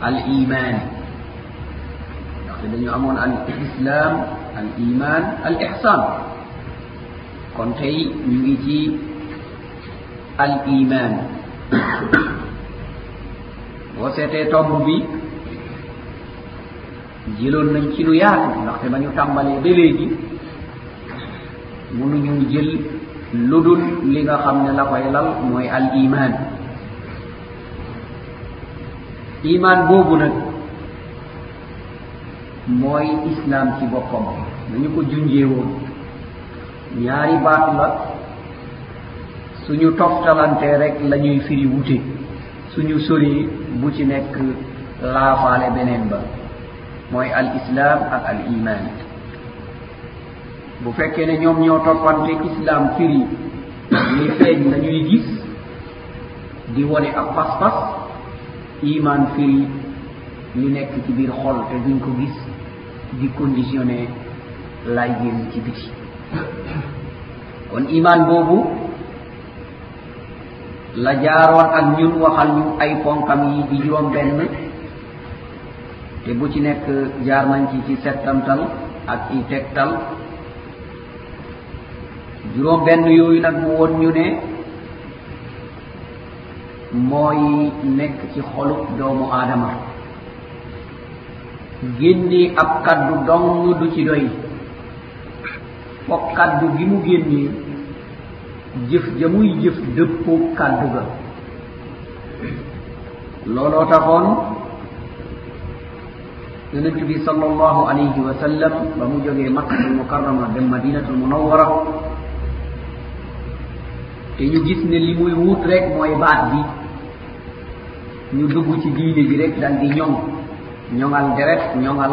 al iman ndaxte dañu amoon al islam al iman al ihsan kon tey ñu ngi ci al iman boo seetee tomb bi jëloon nañ ci lu yaatu ndaxte ba ñu tàmbalee ba léegi mënuñu jël lu dul li nga xam ne la koy lal mooy al iman iman boobu nag mooy islam ci boppam nañu ko junjee woon ñaari baat la suñu toftalantee rek la ñuy firi wute suñu sori bu ci nekk laafaale beneen ba mooy al islam ak al iman bu fekkee ne ñoom ñoo toppante islam firi li feeñ la ñuy gis di wone ak pas-pas iman firi li nekk ci biir xol te duñ ko gis di conditionné lay génn ci biti kon iman boobu la jaaroon ak ñun waxal ñu ay ponkam yi di juróom benn te bu ci nekk jaar nañ ci ci settantal ak ci tegtal juróom benn yooyu nag mu woon ñu ne mooy nekk ci xolub doomu aadama génni ab kaddu dong du ci doy foog kàddu gi mu génnee jëf ja muy jëf dëppoo kàddu ga looloo taxoon yonent bi sallallahu alayhi wa sallam ba mu jógee makkatul mukarrama dem madinatul munawwara te ñu gis ne li muy wut rek mooy baat bi ñu dugg ci diine bi rek dal di ñoŋ ñoŋal deret ñoŋal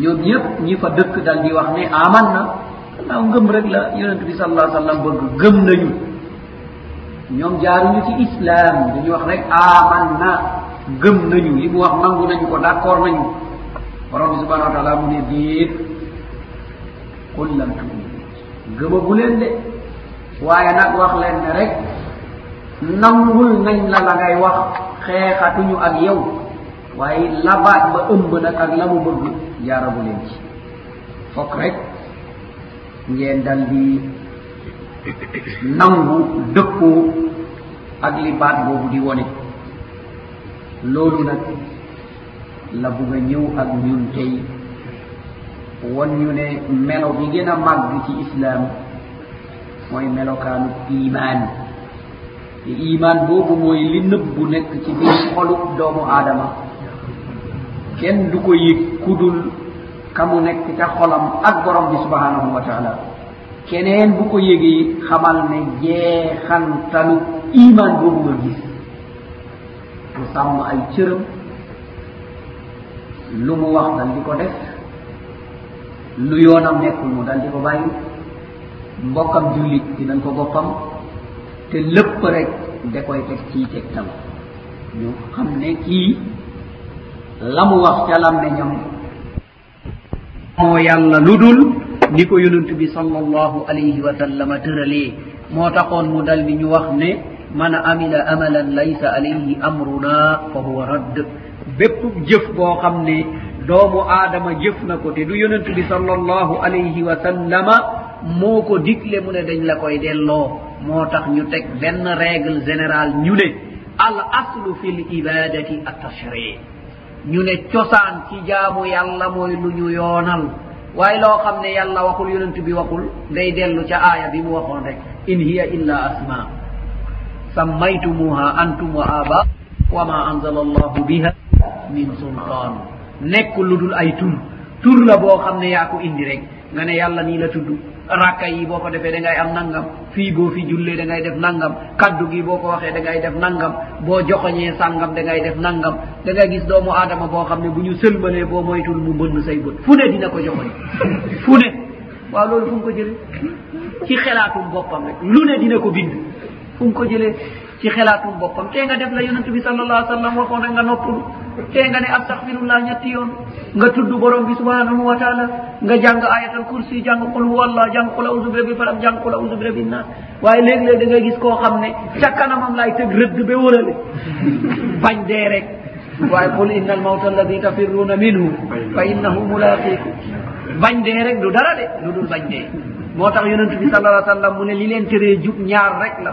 ñoom ñëpp ñi fa dëkk dal di wax ne aman na naaw ngëm rek la yonent bi sal allah sallam bëgg gëm nañu ñoom jaaruñu ci islam dañu wax rek aman na gëm nañu li mu wax nangu nañu ko d'accord nañu borom bi subhanahu wa taala mu ne déet qul lam tumin gëmagu leen de waaye nag wax leen ne rek nangul nañ la la ngay wax xeexatuñu ak yow waaye labaat ba ëmb nag ak la mu bëgg jaaragu leen ci fokk rek ngeen dal di nangu dëppoo ak li baat boobu di wone loolu nag la bugg a ñëw ak ñun tey won ñu ne melo bi gën a màgg ci islaam mooy melokaanu imaan di iman boobu mooy li nëbbu nekk ci biir xolu doomu aadama kenn du ko yëg kudul kamu nekk ca xolam ak borom bi subhanahu wa taala keneen bu ko yëgee xamal ne jeexantalu iman boobu nga gis mu sàmm ay cëram lu mu wax dal di ko def lu yoonam nekkul mu dal di ko bàyyi mbokkam jullit dinañ ko boppam te lépp rek da koy teg ci tegtal ñu xam ne kii la mu wax ca làmmeñam moo yàlla lu dul ni ko yonent bi sallallahu alayhi wa sallama tëralee moo taxoon mu dal di ñu wax ne man amila amalan laysa alayhi amruna fa huwa radd bépp jëf boo xam ne doomu aadama jëf na ko te du yonent bi sallallahu alayhi wa sallama moo ko digle mu ne dañ la koy delloo moo tax ñu teg benn règle général ñu ne al aslu fi l ibadati a tashri ñu ne cosaan ci jaamu yàlla mooy lu ñu yoonal waaye loo xam ne yàlla waxul yonent bi waxul day dellu ca aaya bi mu waxoon rek in hiya illa asma sammaytumuha antum wa aba wa ma anzala allahu biha min sultaan nekk lu dul ay tur tur la boo xam ne yaa ko indi rek nga ne yàlla nii la tudd rakka yi boo ko defee da ngay am nangam fii boo fi jullee da ngay def nangam kaddu gi boo ko waxee da ngay def nangam boo joxoñee sàngam da ngay def nangam da ngay gis doomu aadama boo xam ne bu ñu sëlmalee boo moytul mu mbënn say bët fu ne dina ko joxoñ fu ne waaw loolu fu mu ko jëlee ci xelaatum boppam rek lu ne dina ko bind fu mu ko jëlee ci xelaatum boppam tee nga def la yonent bi sallallahu alayhi wa sallam waxoon rek nga noppalu tee nga ne astaghfirullah ñetti yoon nga tudd borom bi subhanahu wa taala nga jàng ayatal kursi jàng qul huwa allah jàng qul auzu bi rabbi falaq jàng qul auzu bi rabbi nas waaye léeg-léeg da ngay gis koo xam ne ca kanamam laay tëg rëdd ba wërale bañ dee rek waaye qul inna al mawta alladi tafirruuna minhu fa innahu mulaqikum bañ dee rek du dara de lu dul bañ dee moo tax yonent bi sallallahu alayhi wa sallam mu ne li leen tëree jub ñaar rek la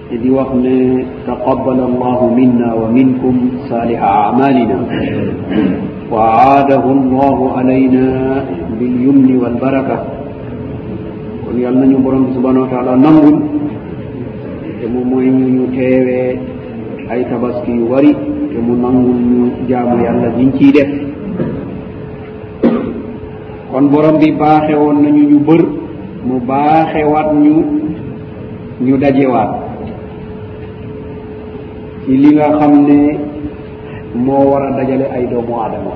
te di wax ne taqabbal allahu minna wa minkum saaliha amalina wa aadahu allahu alayna bil yumni wal baraka kon yàlla nañu borom bi subhanahu wa taala nangul te mu mooy ñu ñu teewee ay tabaski yu wari te mu nangul ñu jaamu yàlla giñ ciy def kon borom bi baaxe woon nañu ñu bër mu baaxewaat ñu ñu dajewaat ci li nga xam ne moo war a dajale ay doomu aadama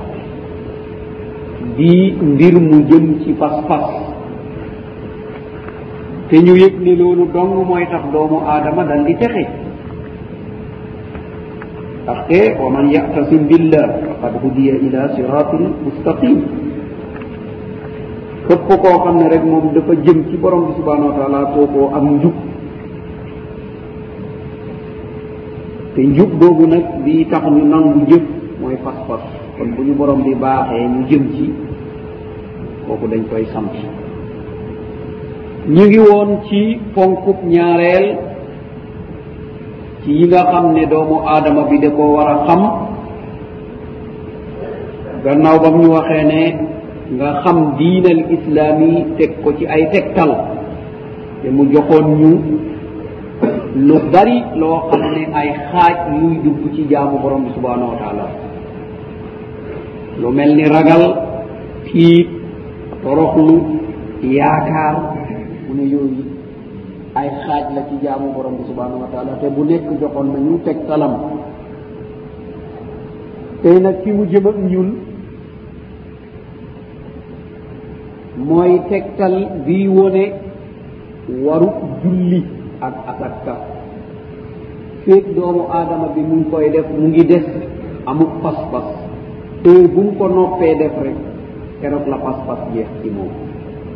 di mbir mu jëm ci pas-pas te ñu yëg ne loolu dong mooy tax doomu aadama dal di texe ndaxte wa man yactasim billah faqad hudiya ila siratin mustaqim képp koo xam ne rek moom dafa jëm ci borom bi subhanahu wa taala kookoo am njub te njub boobu nag bi tax ñu nangu jëf mooy pas-pas kon bu ñu borom bi baaxee ñu jëm ci kooku dañ koy sant ñu ngi woon ci ponkub ñaareel ci yi nga xam ne doomu aadama bi da ko war a xam gannaaw ba mu ñu waxee ne nga xam diinal islaam yi teg ko ci ay tegtal te mu joxoon ñu lu bari loo xam ne ay xaaj yuy dugg ci jaamu borom bi subhanahu wa taala lu mel ni ragal tiit toroxlu yaakaar mu ne yooyu ay xaaj la ci jaamu borom bi subhanahu wa taala te bu nekk joxoon nañu teg talam tey nag ki mu jëm ak ñun mooy tegtal bii wone waru julli ak asakka féeg doomu aadama bi mu ngi koy def mu ngi des amuk pas-pas te bu mu ko noppee def rek keroog la pas-pas jeex ci moom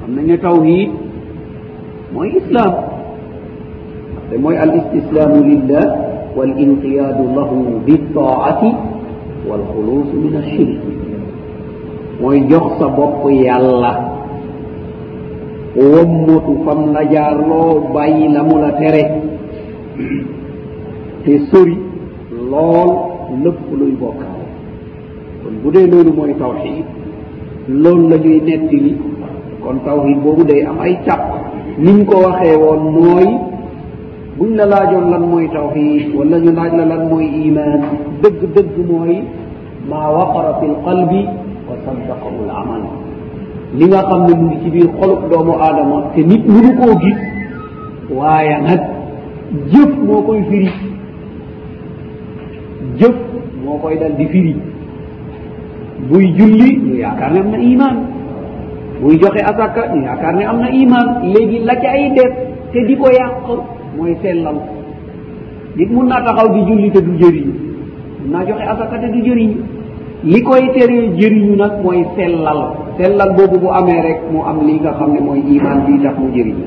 xam nañ ne tawhid mooy islam te mooy al istislaamu lillah wal inqiyaadu lahu bi taati wal xuluus min ashirk mooy jox sa bopp yàlla wommatu fam la jaarloo bàyyi la mu la tere te sori lool lépp luy bokkaale kon bu dee loolu mooy tawxid loolu la ñuy nettali kon tawxid boobu day am ay càpp niñ ko waxee woon mooy buñ la laajoon lan mooy tawxid wala ñu laaj la lan mooy iman dëgg-dëgg mooy maa waqara fi lqalbi wa saddaqahu l amal li nga xam ne mu ngi ci biir xolub doomu aadama te nit mënu koo gis waaye nag jëf moo koy firi jëf moo koy dal di firi buy julli ñu yaakaar ne am na iman buy joxe asaka ñu yaakaar ne am na iman léegi la ca ay def te di ko yàq mooy sellal nit mun naa taxaw di julli te du jëriñu mun naa joxe asaka te du jëriñu li koy teree jëriñu nag mooy sellal sellal boobu bu amee rek mu am li nga xam ne mooy iman bi tax mu jëriñu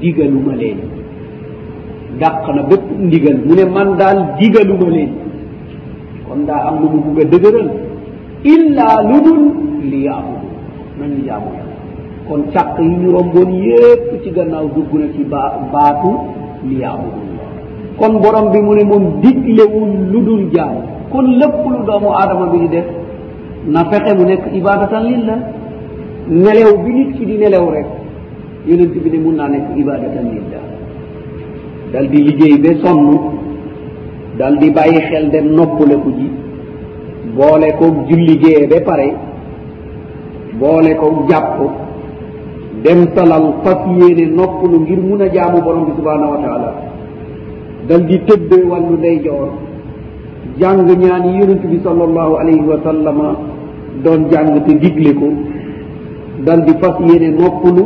digaluma leen dàq na bépp ndigal mu ne man daal digaluma leen kon daa am lu mu bugg a dëgëral illa lu dul li yaabudu nañu jaamu yàlla kon càq yi ñu romboon yépp ci gannaaw dugg na ci ba baatu li yaabudu kon borom bi mu ne moom diglewul lu dul jaamu kon lépp lu doomu aadama bi di def na fexe mu nekk ibadatan lillah nelew bi nit ki di nelew rek yonent bi ne mun naa nekk ibadatan lillah dal di liggéey ba sonn dal di bàyyi xel dem noppaleku ji boole ko julli gee ba pare boole ko jàpp dem salal fas yéene noppalu ngir mun a jaamu borom bi subhanahu wa taala dal di tëdd wàllu ndeyjoor jàng ñaan yi yonent bi sallallahu alayhi wa sallama doon jàng te digle ko dal di fas yéene noppalu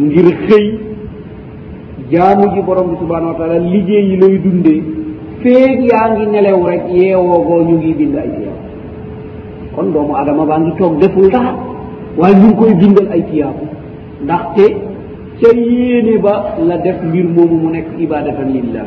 ngir xëy jaamu ji borom bi subhanahu wa taala liggéey yi lay dundee feeg yaa ngi nelew rek yeewoo goo ñu ngi bind ay tiyaab kon doomu adama baa ngi toog deful dara waaye ñu ngi koy bindal ay tiyaab ndaxte ca yéene ba la def mbir moomu mu nekk ibadatan lillah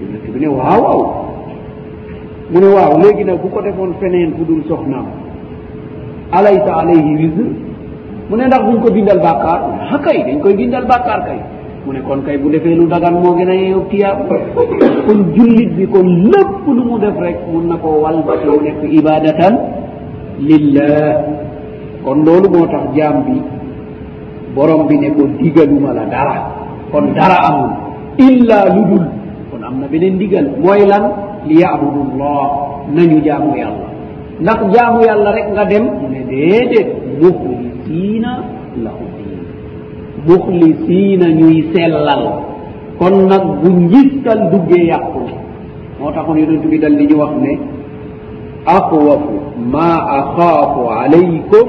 yonent bi ne waaw waaw mu ne waaw léegi nag bu ko defoon feneen fu dul soxnaam alaysa alayhi wizr mu ne ndax buñ ko bindal bàkkaar ha kay dañ koy bindal bàkkaar kay mu ne kon kay bu defee lu dagan moo gën a yeew tiyaab kon jullit bi kon lépp lu mu def rek mun na koo wal ba mu nekk ibadatan lillah kon loolu moo tax jaam bi borom bi ne ko digaluma la dara kon dara amul illa lu dul kon am na beneen digal mooy lan li yaabudu llah nañu jaamu yàlla ndax jaamu yàlla rek nga dem mu ne déedéet muxlisiina lahu diin muxlisiina ñuy sellal kon nag bu njistal duggee yàqu ne moo taxoon yonent bi dal di ñu wax ne axwafu ma axaafu alaykum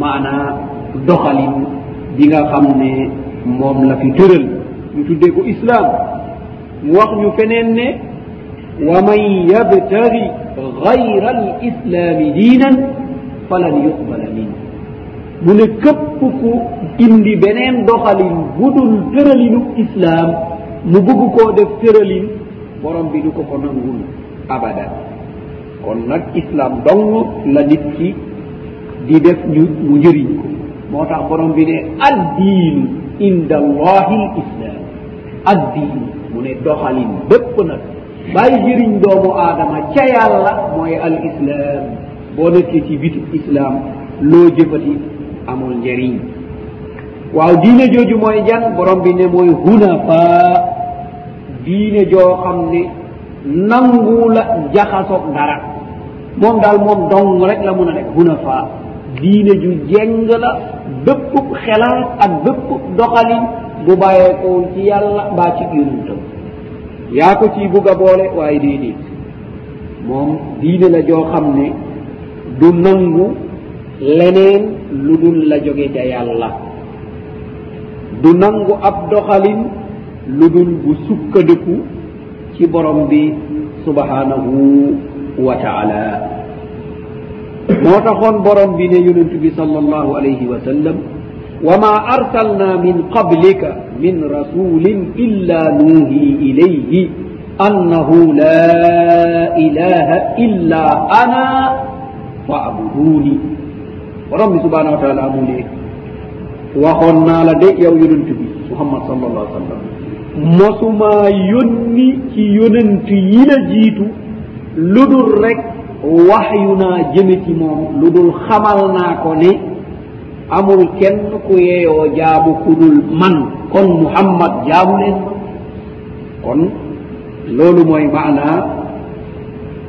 maanaa doxalin bi nga xam ne moom la fi tëral ñu tuddee ko islaam mu wax ñu feneen ne wa man yabtagi gayra al islaami diinan falan yuqbala min mu ne képp ku indi beneen doxalin bu dul tëralinu islaam mu bëgg koo def tëralin borom bi du ko ko nangul abada kon nag islam dong la nit ki di def ñu mu njëriñ ko moo tax borom bi ne addiinu inda allahi l islam addiinu mu ne doxalin bépp nag bàyyi jëriñ doomu aadama ca yàlla mooy al islam boo nekkee ci bitu islam loo jëfati amul njëriñ waaw diine jooju mooy jan borom bi ne mooy hunafa diine joo xam ne nangu la jaxasoog dara moom daal moom dong rek la mun a nekk hunafa diine ju jeng la bépp xelaat ak bépp doxalin bu bàyyeekoo ci yàlla mbaa ci yonentam yaa ko ciy bugg a boole waaye déedéet moom diine la joo xam ne du nangu leneen lu dul la jóge ca yàlla du nangu ab doxalin lu dul bu sukkandiku ci borom bi subhanahu wa taala moo taxoon borom bi ne yonent bi sallallahu alayhi wa sallam wa ma arsalna min qablika min rasulin illa nuhi ilayhi annahu la ilaha illa ana fa abuduni borom bi subhanahu wa taala mu ne waxoon naa la de yow yonent bi muhammad sallallahu alayhi wa sallam mosumaa yónni ci yonent yi la jiitu lu dul rek waxyu naa jëme ci moom lu dul xamal naa ko ne amul kenn ku yeeyoo jaamu ku dul man kon muhammad jaamu leen ma kon loolu mooy maanaa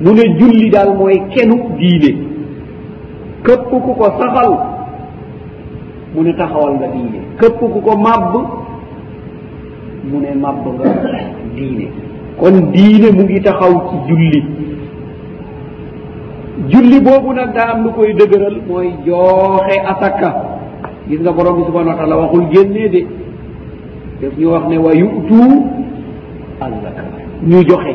mu ne julli daal mooy kenu diine këpp ku ko saxal mu ne taxawal nga diine këpp ku ko màbb mu ne màbb nga diine kon diine mu ngi taxaw ci julli julli boobu nag daa am lu koy dëgëral mooy jooxe asaka gis nga borom bi subhanahu wa taala waxul génnee de daf ñu wax ne wa yutu azaka ñu joxe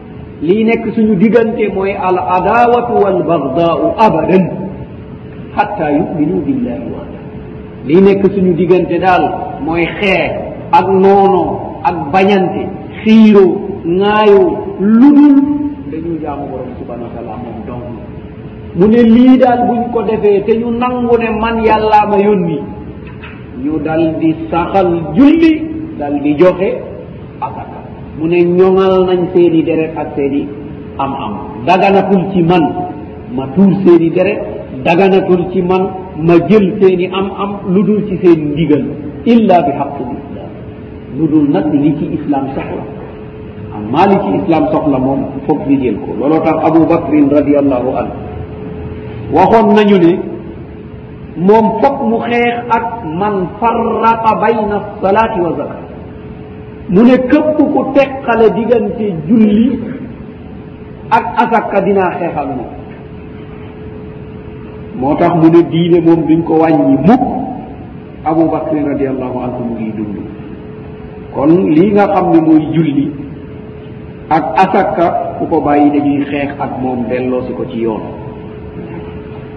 lii nekk suñu diggante mooy al adawatu wal bagdaau abadan xatta yuminu billahi waxda lii nekk suñu diggante daal mooy xeex ak noonoo ak bañante xiiroo ŋaayoo lu dul dañu jaamu borom subhanahu wa taala moom dong mu ne lii daal buñ ko defee te ñu nangu ne man yàllaa ma yónni ñu dal di saxal julli dal di joxe asaka mu ne ñoŋal nañ seeni deret ak seeni am am daganatul ci man ma tuur seeni deret daganatul ci man ma jël seeni am am lu dul ci seen ndigal illa bi xaqul islam lu dul nag li ci islam soxla amma li ci islam soxla moom foog ñu jël ko looloo tax abu bakrin radiallahu anhu waxoon nañu ne moom fokk mu xeex ak man farraqa bayna salaati wa zakat mu ne képp ku teqale diggante julli ak asaka dinaa xeex ak moom moo tax mu ne diine moom duñ ko wàññi mukk abu bakri radiallahu anhu mu ngi dund kon lii nga xam ne mooy julli ak asaka ku ko bàyyi dañuy xeex ak moom delloo si ko ci yoon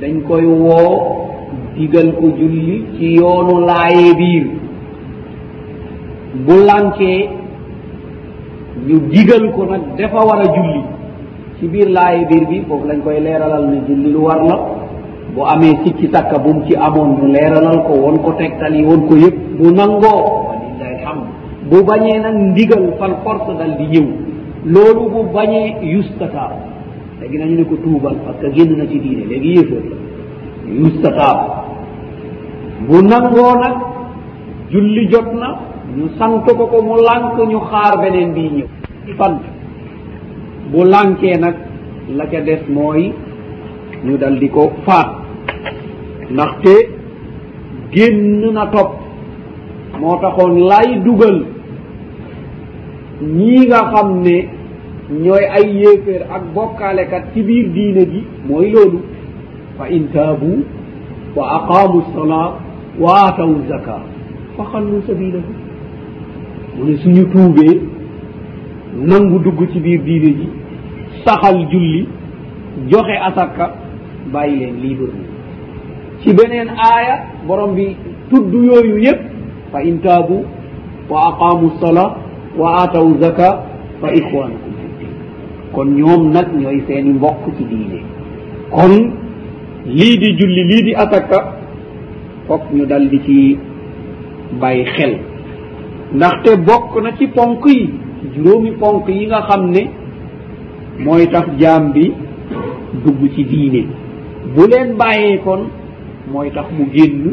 dañ koy woo digal ko julli ci yoonu laayee biir bu lànkee ñu digal ko nag dafa war a julli ci biir laaye biir bi foofu lañ koy leeralal ne julli lu war la bu amee sikki sàkka bu mu ci amoon mu leeralal ko won ko tegtal yi won ko yëpp bu nangoo walillahi alhamd bu bañee nag ndigal fal force dal di ñëw loolu bu bañee yustata léegi nañu ne ko tuubal parce que génn na ci diine léegi yéefóor la yustataab bu nangoo nag julli jot na ñu sant ko ko mu lànk ñu xaar beneen bii ñëw ci fan bu lànkee nag la ca des mooy ñu dal di ko faat ndaxte génn na topp moo taxoon lay dugal ñii nga xam ne ñooy ay yéeféer ak bokkaalekat ci biir diine ji mooy loolu fa in taabu wa aqaamu salaa wa aatawu zaka fa xallu sabilahu mu ne suñu tuubee nangu dugg ci biir diine ji saxal julli joxe asaka bàyyi leen libre ci beneen aaya borom bi tudd yooyu yépp fa in taabu wa aqaamu salaa wa aatawu zaka fa ixwaanukum fi din kon ñoom nag ñooy seeni mbokk ci diine kon lii di julli lii di asaka fokk ñu dal di ci bàyyi xel ndaxte bokk na ci ponk yi juróomi ponk yi nga xam ne mooy tax jaam bi dugg ci diine bu leen bàyyee kon mooy tax mu génn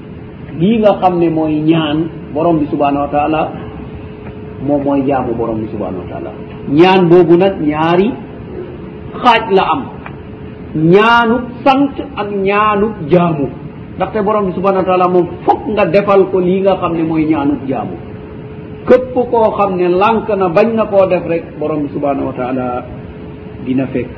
lii nga xam ne mooy ñaan borom bi subhanahu wa taala moom mooy jaamu borom bi subhanahu wa taala ñaan boobu nag ñaari xaaj la am ñaanu sant ak ñaanu jaamu ndaxte borom bi subhanahu wa taala moom fokk nga defal ko lii nga xam ne mooy ñaanu jaamu képp koo xam ne lànk na bañ na koo def rek borom bi subhanahu wa taala dina fekk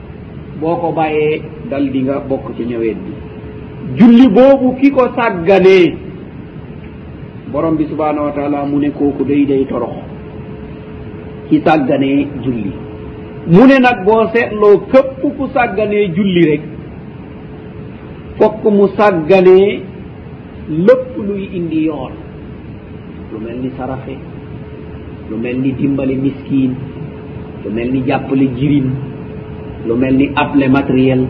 boo ko bàyyee dal di nga bokk ci ñëwet bi julli boobu ki ko sàgganee borom bi subhanahu wa taala mu ne kooku day day torox ki sàgganee julli mu ne nag boo seetloo képp ku sàgganee julli rek fokk mu sàgganee lépp luy indi yoon lu mel ni saraxe lu mel ni dimbali miskiin lu mel ni jàppale jirim lu mel ni able matériel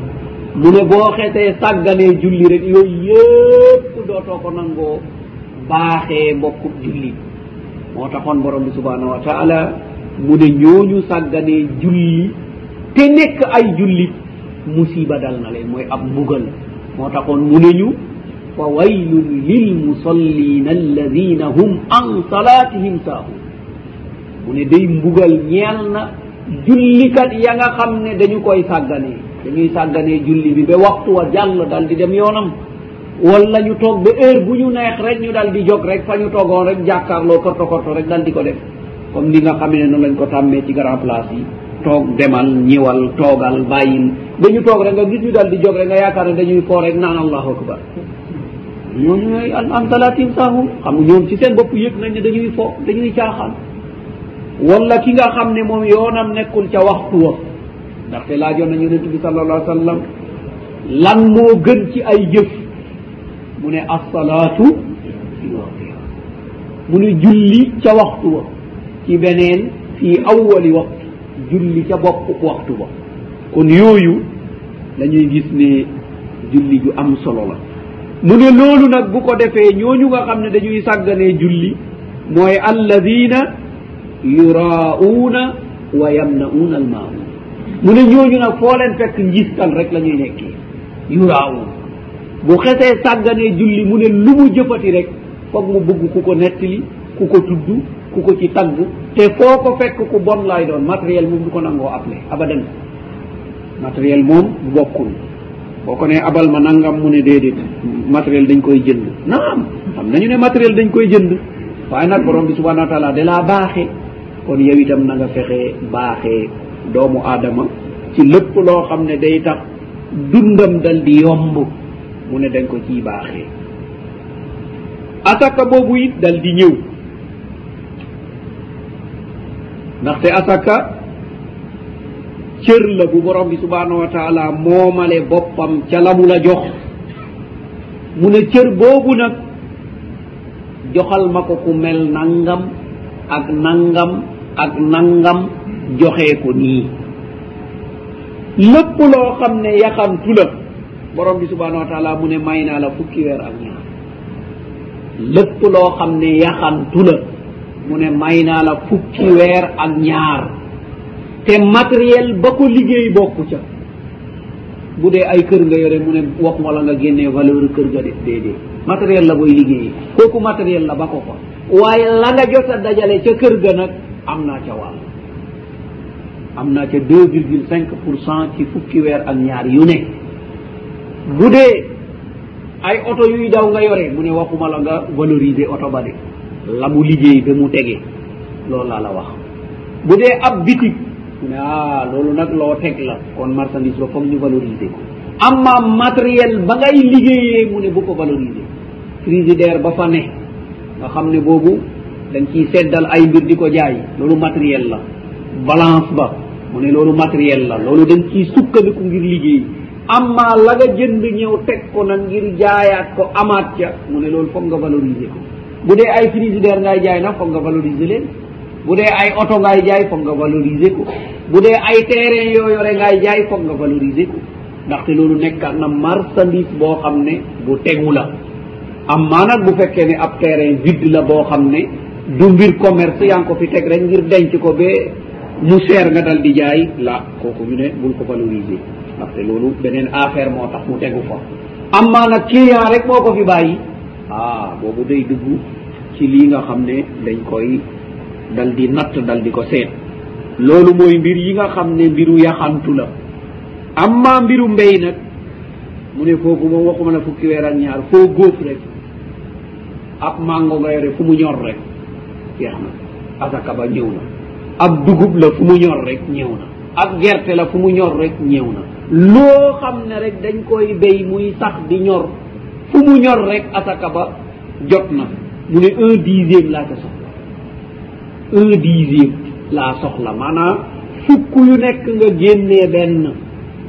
mu ne boo xetee sàgganee julli rek yooyu yépp dootoo ko nangoo baaxee mbokkub julli moo taxoon borom bi subhanahu wa taala mu ne ñooñu sàgganee julli te nekk ay jullit musiba dal na leen mooy ab mbugal moo taxoon mu ne ñu fa waylun lil musallin alladina hum an salatihim saahun mu ne day mbugal ñeel na jullikat ya nga xam ne dañu koy sàgganee dañuy sàgganee julli bi ba waxtu wa jàll dal di dem yoonam wala ñu toog ba heure bu ñu neex rek ñu dal di jóg rek fa ñu toogoon rek jàkkaarloo korto korto rek dal di ko def comme ni nga xamee ne noonu lañ ko tàmmee ci grand place yi toog demal ñëwal toogal bàyyil dañu toog rek nga gis ñu daal di jóg rek nga yaakaar ne dañuy foo rek naan allahu akbar ñooñu ñooy an am talatin saahu xam nga ñoom ci seen bopp yëg nañ ne dañuy fo dañuy caaxaan wala ki nga xam ne moom yoonam nekkul ca waxtu wa ndaxte laajoon nañu yonent bi sallallahu alayhi wa sallam lan moo gën ci ay jëf mu ne assalaatu fi waqtiha mu ne julli ca waxtu wa ci beneen fi awwali waxtu julli ca bopp waxtu ba kon yooyu dañuy gis ne julli ju am solo la mu ne loolu nag bu ko defee ñooñu nga xam ne dañuy sàgganee julli mooy alladina yuraauuna wa yamnauuna almaauun mu ne ñooñu nag foo leen fekk ngistal rek la ñuy nekkee yuraauun bu xesee sàgganee julli mu ne lu mu jëfati rek foog mu bëgg ku ko nettali ku ko tudd ku ko ci tagg te foo ko fekk ku bon laay doon matériel moom du ko nangoo appelé abadan matériel moom bokkul boo ko ne abal ma nangam mu ne déedéet matériel dañ koy jënd naam xam nañu ne matériel dañ koy jënd waaye nag borom bi subhanahu wa taala da laa baaxe kon yow itam na nga fexe baaxee doomu aadama ci lépp loo xam ne day tax dundam dal di yomb mu ne dañ ko ciy baaxee asaka boobu it dal di ñëw ndaxte asaka cër la bu borom bi subhanahu wa taala moomale boppam ca la mu la jox mu ne cër boobu nag joxal ma ko ku mel nangam ak nangam ak nangam joxee ko nii lépp loo xam ne yaxantu la borom bi subhanahu wa taala mu ne may naa la fukki weer ak ñaar lépp loo xam ne yaxantu la mu ne may naa la fukki weer ak ñaar te matériel ba ko liggéey bokku ca bu dee ay kër nga yore mu ne wax wala nga génnee valeur kër ga def déedéet matériel la booy liggéeyee kooku matériel la ba ko fa waaye la nga jot a dajale ca kër ga nag am naa ca wàll am naa ca deux virgule cinq pour cent ci fukki weer ak ñaar yu ne bu dee ay oto yuy daw nga yore mu ne waxuma la nga valoriser oto ba de la mu liggéey ba mu tege loolu laa la wax bu dee ab bitig ah loolu nag loo teg la kon marchandise ba foog ñu valoriser ko amma matériel ba ngay liggéeyee mu ne bu ko valoriser frigidaire ba fa ne nga xam ne boobu dañ ciy seddal ay mbir di ko jaay loolu matériel la balance ba mu ne loolu matériel la loolu dañ ciy sukkandiku ngir liggéey amma la nga jënd ñëw teg ko nag ngir jaayaat ko amaat ca mu ne loolu foog nga valoriser ko bu dee ay frigidaire ngay jaay nag foog nga valoriser leen bu dee ay oto ngay jaay foog nga valoriser ko bu dee ay terrain yoo yore ngay jaay foog nga valoriser ko ndaxte loolu nekk na marchandise boo xam ne bu tegu la am maa nag bu fekkee ne ab terrain vide la boo xam ne du mbir commerce yaa ngi ko fi teg rek ngir denc ko ba mu cher nga dal di jaay la kooku ñu ne bul ko valoriser ndaxte loolu beneen affaire moo tax mu tegu fa am maa nag client rek moo ko fi bàyyi ah boobu day dugg ci lii nga xam ne dañ koy dal di natt dal di ko seet loolu mooy mbir yi nga xam ne mbiru yaxantu la amma mbiru mbéy nag mu ne foofu moom waxuma la fukki weer ak ñaar foo góob rek ab mango nga yore fu mu ñor rek jeex na asaka ba ñëw na ab dugub la fu mu ñor rek ñëw na ab gerte la fu mu ñor rek ñëw na loo xam ne rek dañ koy béy muy sax di ñor fu mu ñor rek asaka ba jot na mu ne un dixième laa ko soxla un dixième laa soxla maanaam fukk yu nekk nga génnee benn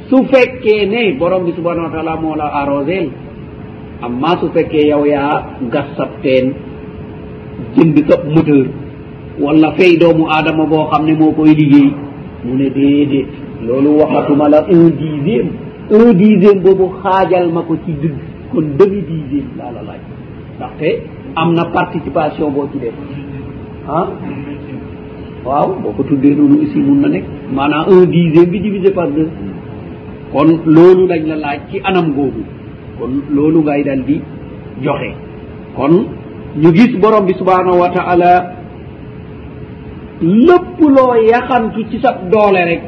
su fekkee ne borom bi subhanahu wa taala moo la arrosel amma su fekkee yow yaa gas sab teen jënd sab moteur wala fay doomu aadama boo xam ne moo koy liggéey mu ne déedéet loolu waxatuma la un dixième un dixième boobu xaajal ma ko ci digg kon demi dixième laa la laaj ndaxte am na participation boo ci def ah waaw boo ko tuddee noonu aussi mun na nekk maanaam un dixième bi divisé par deux kon loolu dañ la laaj ci anam googu kon loolu ngay dal di joxe kon ñu gis borom bi subhanahu wa taala lépp loo yaxantu ci sa doole rek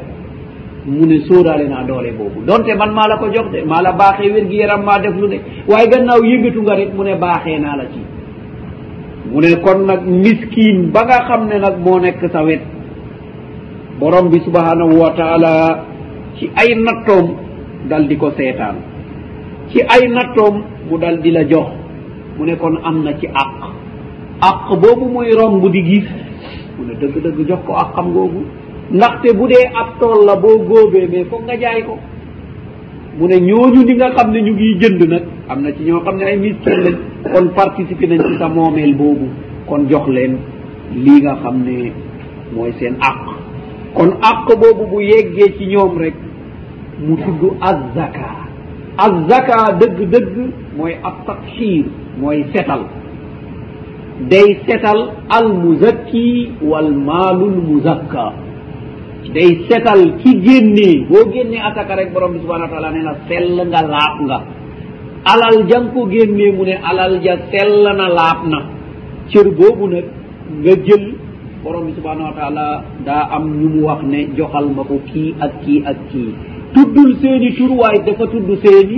mu ne sóoraale naa doole boobu donte man maa la ko jox de maa la baaxee wér gi yaram maa def lu ne waaye gannaaw yëngatu nga rek mu ne baaxee naa la ci mu ne kon nag miskin ba nga xam ne nag moo nekk sa wet borom bi subhanahu wa taala ci ay nattoom dal di ko seetaan ci ay nattoom mu dal di la jox mu ne kon am na ci àq àq boobu muy romb di gis mu ne dëgg-dëgg jox ko ak xam googu ndaxte bu dee ab tool la boo góobee mais foog nga jaay ko mu ne ñooñu di nga xam ne ñu ngi jënd nag am na ci ñoo xam ne ay miskin lañ kon participer nañ ci sa moomeel boobu kon jox leen lii nga xam ne mooy seen àq kon àq boobu bu yeggee ci ñoom rek mu tudd azzaka azzaka dëgg-dëgg mooy ab tafsir mooy setal day setal al muzakki wal maalul muzakka day setal ki génnee boo génnee asaka rek borom bi subhanahu wa taala nee na sell nga laab nga alal jang ko génnee mu ne alal ja sell na laab na cër boobu nag nga jël borom bi subhanahu wa taala daa am ñu mu wax ne joxal ma ko kii ak kii ak kii tuddul seeni tur waaye dafa tudd seeni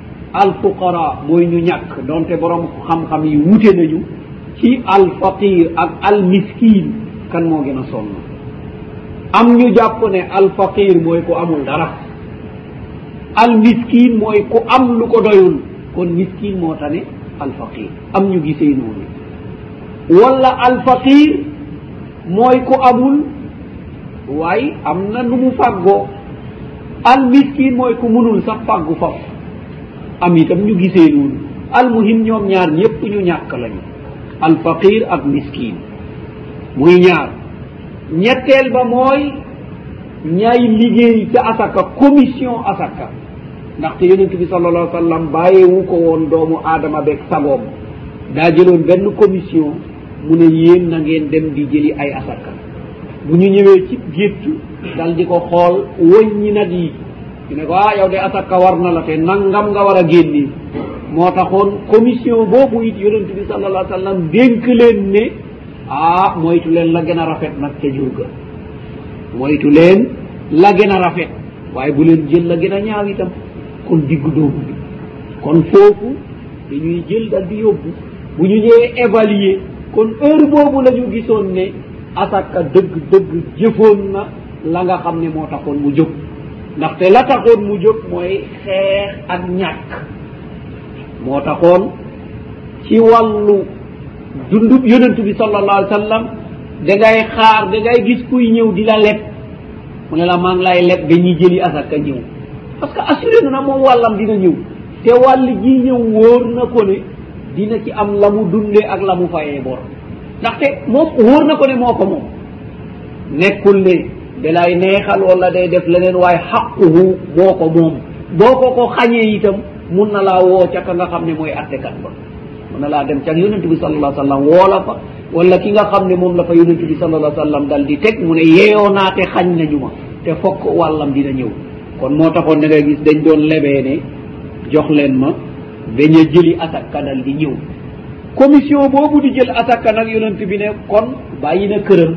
alfuqara mooy ñu ñàkk donte borom xam-xam yi wute nañu ci alfaqir ak almiskin kan moo gën a sonn am ñu jàpp ne alfaqir mooy ku amul dara almiskin mooy ku am lu ko doyul kon miskin moo tane alfaqir am ñu gisee noonu wala alfaqir mooy ku amul waaye am na nu mu fàggoo al miskin mooy ku munul sax fàggu faf am itam ñu gisee noonu al muhim ñoom ñaar ñëpp ñu ñàkk lañu al faqir ak miskin muy ñaar ñetteel ba mooy ñaay liggéey ca asaka commission asaka ndaxte yonent bi sal allah sallam bàyyeewu ko woon doomu aadama beeg sagoom daa jëloon benn commission mu ne yéen na ngeen dem di jëli ay asaka bu ñu ñëwee ci gétt dal di ko xool wëññi nag yi ñu ne ko ah yow de asaka war na la te nangam nga war a génni moo taxoon commission boobu it yonent bi sallallahu alayhi wa sallam dénk leen ne ah moytu leen la gën a rafet nag ca jur ga moytu leen la gën a rafet waaye bu leen jël la gën a ñaaw itam kon diggu doomu bi kon foofu dañuy jël dal di yóbbu bu ñu ñëwee évaluer kon heure boobu la ñu gisoon ne asaka dëgg dëgg jëfoon na la nga xam ne moo taxoon mu jóg ndaxte la taxoon mu jóg mooy xeex ak ñàkk moo taxoon ci wàllu dundub yonent bi sallallahu alayhi wa sallam da ngay xaar da ngay gis kuy ñëw di la leb mu ne la maa ngi lay leb dañuy jëli asaka ñëw parce que assuré na moom wàllam dina ñëw te wàll ji ñëw wóor na ko ne dina ci am la mu dundee ak la mu fayee bor ndaxte moom wóor na ko ne moo ko moom nekkul ne dalay neexal wala day def leneen waaye xaquhu moo ko moom boo ko ko xañee itam mun na laa woo ca ka nga xam ne mooy attekat ba mun na laa dem ca yonent bi sallallahu alayhi wa sallam woo la fa wala ki nga xam ne moom la fa yonent bi sallallahu alayhi wa sallam dal di teg mu ne yeeyoo naa te xañ nañu ma te fokk wàllam dina ñëw kon moo taxoon da nga gis dañ doon lebee ne jox leen ma bañ a jëli asaka dal di ñëw commission boobu di jël asaka nag yonent bi ne kon bàyyi na këram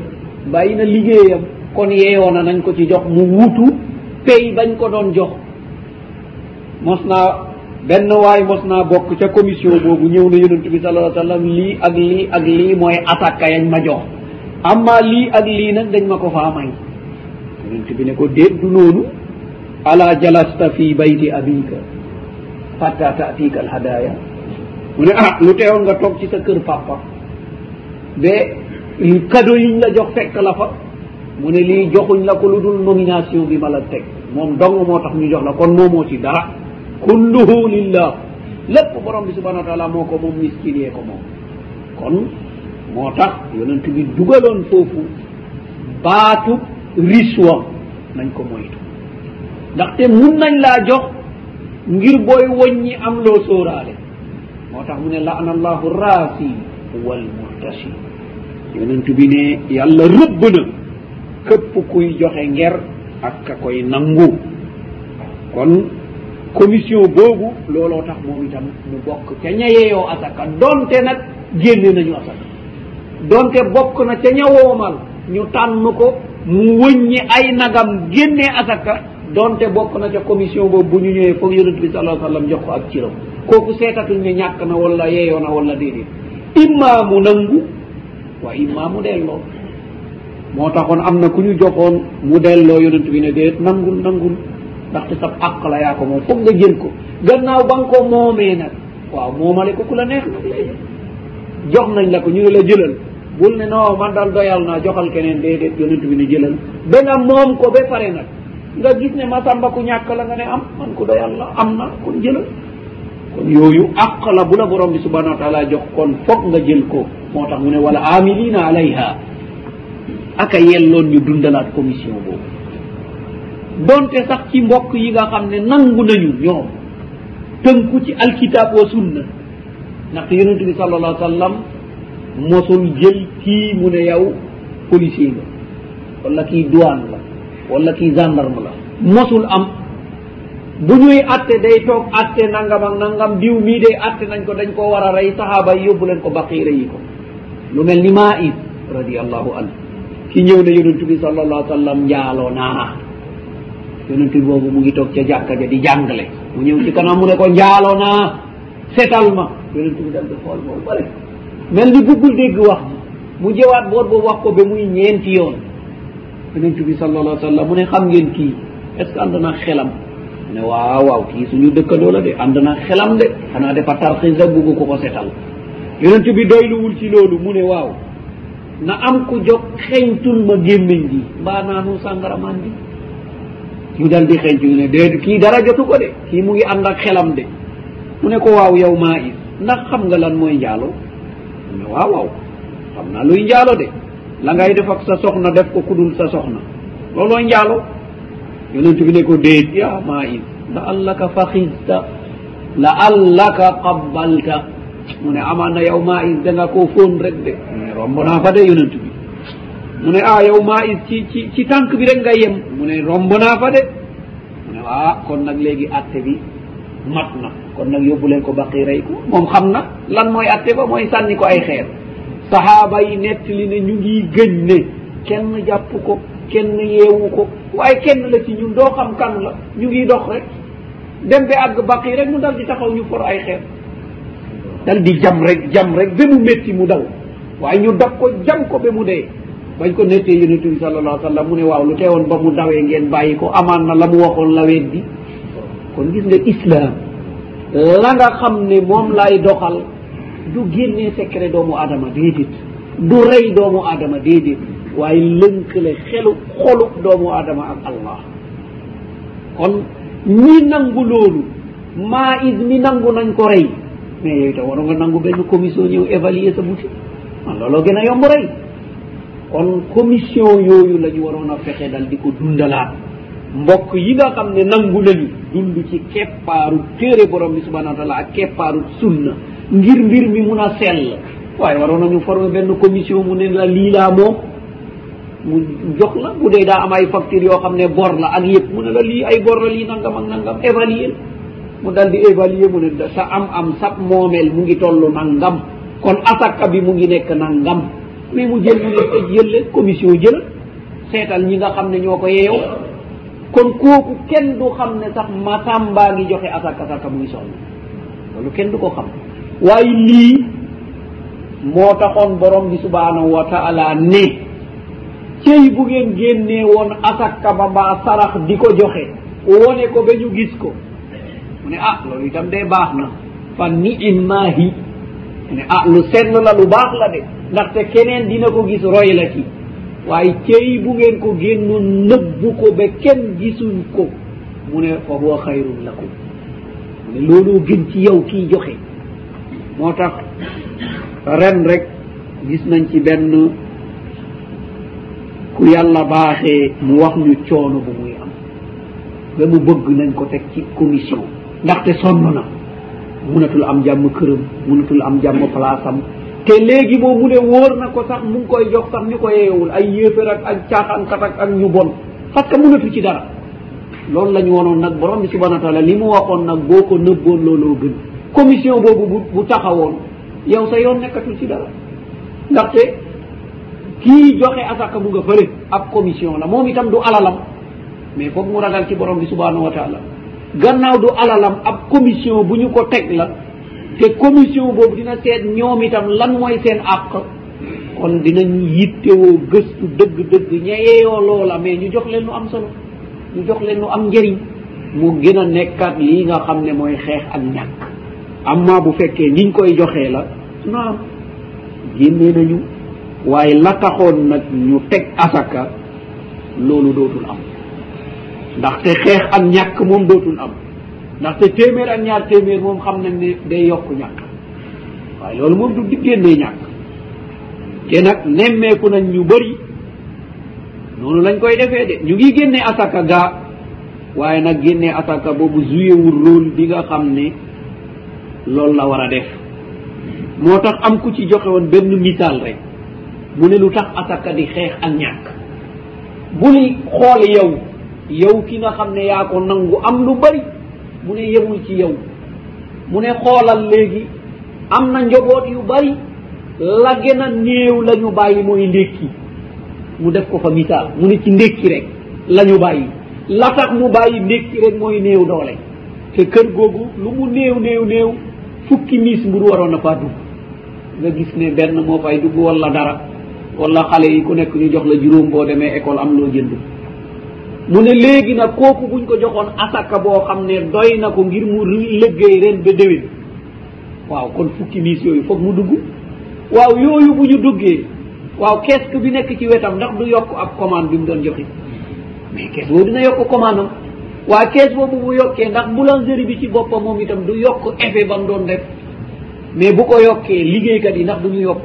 bàyyi na liggéeyam kon yeeyoo na nañ ko ci jox mu wutu pay bañ ko doon jox mos naa benn waay mos naa bokk ca commission boobu ñëw na yonent bi sallallahu alayhi wa sallam lii ak lii ak lii mooy asaka yañ ma jox amma lii ak lii nag dañ ma ko faa may yonent bi ne ko déet du noonu ala jalasta fi bayti abika hatta tatika al hadaya mu ne ah lu teewoon nga toog ci sa kër papa ba cadeau yiñ la jox fekk la fa mu ne lii joxuñ la ko lu dul nomination bi ma la teg moom dong moo tax ñu jox la kon moomoo ci dara kulluhu lillah lépp borom bi subhanahu wa taala moo ko moom miskin yee ko moom kon moo tax yonent bi dugaloon foofu baatu riswa nañ ko moytu ndaxte mun nañ laa jox ngir booy woññi am loo sóoraale moo tax mu ne laana allahu raasi wal murtasi yonent bi ne yàlla rëbb na këpp kuy joxe nger ak ka koy nangu kon commission boobu looloo tax moom itam mu bokk ca ñayeyoo asaka donte nag génne nañu asaka donte bokk na ca ña woomal ñu tànn ko mu wëññi ay nagam génnee asaka donte bokk na ca commission boobu bu ñu ñëwee foog yonent bi salaa sallam jox ko ak ciram kooku seetatuñ ne ñàkk na wala yeeyoo na wala déedéet imma mu nangu wa imma mu delloo moo taxoon am na ku ñu joxoon mu delloo yonent bi ne déet nangul nangul ndaxte sab àq la yaa ko moom foog nga jël ko gannaaw ba nga ko moomee nag waaw moomale ko ku la neex nag léegi jox nañ la ko ñu ne la jëlal bul ne non man daal doyal naa joxal keneen déedéet yonent bi ne jëlal ba nga moom ko ba pare nag nga gis ne masamba ku ñàkk la nga ne am man ku doyal la am na kon jëlal kon yooyu àq la bu la borom bi subhanahu wa taala jox kon foog nga jël ko moo tax mu ne wala amilina alayha aka yelloon ñu dundalaat commission boobu donte sax ci mbokk yi nga xam ne nangu nañu ñoom tënku ci alkitab wa sunna ndaxte yonent bi sallallahu alayhi wa sallam mosul jël kii mu ne yow policier nga wala kii douane la wala kii gendarme la mosul am bu ñuy atte day toog atte nangam ak nangam diw mii day atte nañ ko dañ ko war a rey saxaaba yi yóbbu leen ko baqiira yi ko lu mel ni maa is radiallahu anhu ki ñëw na yonent bi sallallahu alayhi wa sallam njaaloo naa yonent bi boobu mu ngi toog ca jàkka ja di jàngale mu ñëw ci kanam mu ne ko njaaloo naa setal ma yonent bi dal di xool boobu bare mel ni buggul dégg wax ji mu jëwaat boor boobu wax ko ba muy ñeenti yoon yonent bi sallallahu alayhi wa sallam mu ne xam ngeen kii est ce que ànd naa xelam ne waaw waaw kii suñu dëkkandoo la de ànd naa xelam de xanaa dafa tarxiis rek bugg ko ko setal yonent bi doyluwul ci loolu mu ne waaw na am ku jóg xeñtul ma gémmiñ gi mbaa naanu sàngaramaan bi ñu dal di xeñtu ne déet kii dara jotu ko de kii mu ngi ànd ak xelam de mu ne ko waaw yow maa is ndax xam nga lan mooy njaalo mu ne waaw waaw xam naa luy njaalo de la ngay def ak sa soxna def ko kudul sa soxna loolooy njaalo yonent bi ne ko déet yaa maa in la allaka faxista la allaka qabbalta mu ne amaan na yow maa is da nga koo fóon rek de mu ne romb naa fa de yonent bi mu ne ah yow maa is ci ci ci tànk bi rek nga yem mu ne romb naa fa de mu ne waa kon nag léegi atte bi mat na kon nag yóbbu leen ko baqi rey ko moom xam na lan mooy atte ba mooy sànni ko ay xeer sahaaba yi nettali ne ñu ngi gëñ ne kenn jàpp ko kenn yeewu ko waaye kenn la ci ñun doo xam kan la ñu ngi dox rek dem ba àgg baq yi rek mu dal di taxaw ñu for ay xeer dal di jam rek jam rek ba mu métti mu daw waaye ñu dab ko jam ko ba mu dee bañ ko nettee yonent bi sallallahu alayhi wa sallam mu ne waaw lu teewoon ba mu dawee ngeen bàyyi ko amaan na la mu waxoon la weddi kon gis nga islam la nga xam ne moom lay doxal du génnee secret doomu aadama déedéet du rey doomu aadama déedéet waaye lënkale xelu xolu doomu aadama ak allah kon ñi nangu loolu maa is mi nangu nañ ko rey mais yooyu tam waroon nga nangu benn commission ñëw évaluer sa boutique man looloo gën a yomb rey kon commission yooyu la ñu waroon a fexe dal di ko dundalaat mbokk yi nga xam ne nangu nañu dund ci keppaaru téere borom bi subhanahu wa taala ak keppaaru sunna ngir mbir mi mun a sell waaye waroon nañu former benn commission mu ne la lii laa moom mu jox la bu dee daa am ay facture yoo xam ne bor la ak yëpp mu ne la lii ay bor la lii nangam ak nangam évaluer mu dal di évaluer mu ne sa am am sab moomeel mu ngi toll nangam kon asaka bi mu ngi nekk nangam mais mu jël mu nekk jël commission jël seetal ñi nga xam ne ñoo ko yeew kon kooku kenn du xam ne sax masamba ngi joxe asaka asaka mu ngi soxla loolu kenn du ko xam waaye lii moo taxoon borom bi subhanahu wa taala ne cey bu ngeen génnee woon asaka ba mbaa sarax di ko joxe wone ko ba ñu gis ko mu ne ah loolu itam de baax na fa ni'imaahi ne ah lu sell la lu baax la de ndaxte keneen dina ko gis roy la ci waaye cey bu ngeen ko génnoon nëbbu ko ba kenn gisuñ ko mu ne fa huwa xayrun lakum mu ne looloo gën ci yow kiy joxe moo tax ren rek gis nañ ci benn ku yàlla baaxee mu wax ñu coono bu muy am ba mu bëgg nañ ko teg ci commission ndaxte sonn na mënatul am jàmm këram mënatul am jàmm place am te léegi moom mu ne wóor na ko sax mu ngi koy jox sax ñu ko yeewul ay yéefar ak ak caaxaankat ak ak ñu bon parce que mënatu ci dara loolu la ñu wonoon nag borom bi subhanahu wa taala li mu waxoon nag boo ko nëbboon looloo gën commission boobu bu bu taxawoon yow sa yoon nekkatul ci dara ndaxte kii joxe asaka mu nga fële ab commission la moom itam du alalam mais foog mu ragal ci borom bi subhanahu wa taala gannaaw du alalam ab commission bu ñu ko teg la te commission boobu dina seet ñoom itam lan mooy seen àq kon dinañ yittewoo gëstu dëgg-dëgg ña yeeyoo loola mais ñu jox leen lu am solo ñu jox leen lu am njëriñ mu gën a nekkaat lii nga xam ne mooy xeex ak ñàkk amma bu fekkee niñ koy joxee la naam génnee nañu waaye la taxoon nag ñu teg asaka loolu dootul am ndaxte xeex ak ñàkk moom dootul am ndaxte téeméer ak ñaar téeméer moom xam nañ ne day yokk ñàkk waaye loolu moom du di génnee ñàkk te nag nemmeeku nañ ñu bëri noonu lañ koy defee de ñu ngi génnee asaka gaa waaye nag génnee asaka boobu juyewul rôle bi nga xam ne loolu la war a def moo tax am ku ci joxe woon benn misaal rek mu ne lu tax asaka di xeex ak ñàkk bu ni xool yow yow ki nga xam ne yaa ko nangu am lu bari mu ne yemul ci yow mu ne xoolal léegi am na njaboot yu bari la gën a néew la ñu bàyyi mooy ndékki mu def ko fa misaal mu ne ci ndékki rek la ñu bàyyi la tax mu bàyyi ndékki rek mooy néew doole te kër googu lu mu néew néew néew fukki miis mburu waroon na faa dugg nga gis ne benn moo fay dugg wala dara wala xale yi ku nekk ñu jox la juróom boo demee école am loo jënd mu ne léegi nag kooku buñ ko joxoon asaka boo xam ne doy na ko ngir mu liggéey ren ba déwén waaw kon fukki miis yooyu foog mu dugg waaw yooyu bu ñu duggee waaw kees bi nekk ci wetam ndax du yokk ab commande bi mu doon joxe mais kees boobu dina yokk commande am waa kees boobu bu yokkee ndax boulangerie bi ci boppam moom itam du yokk effet ba mu doon def mais bu ko yokkee liggéeykat yi ndax du ñu yokk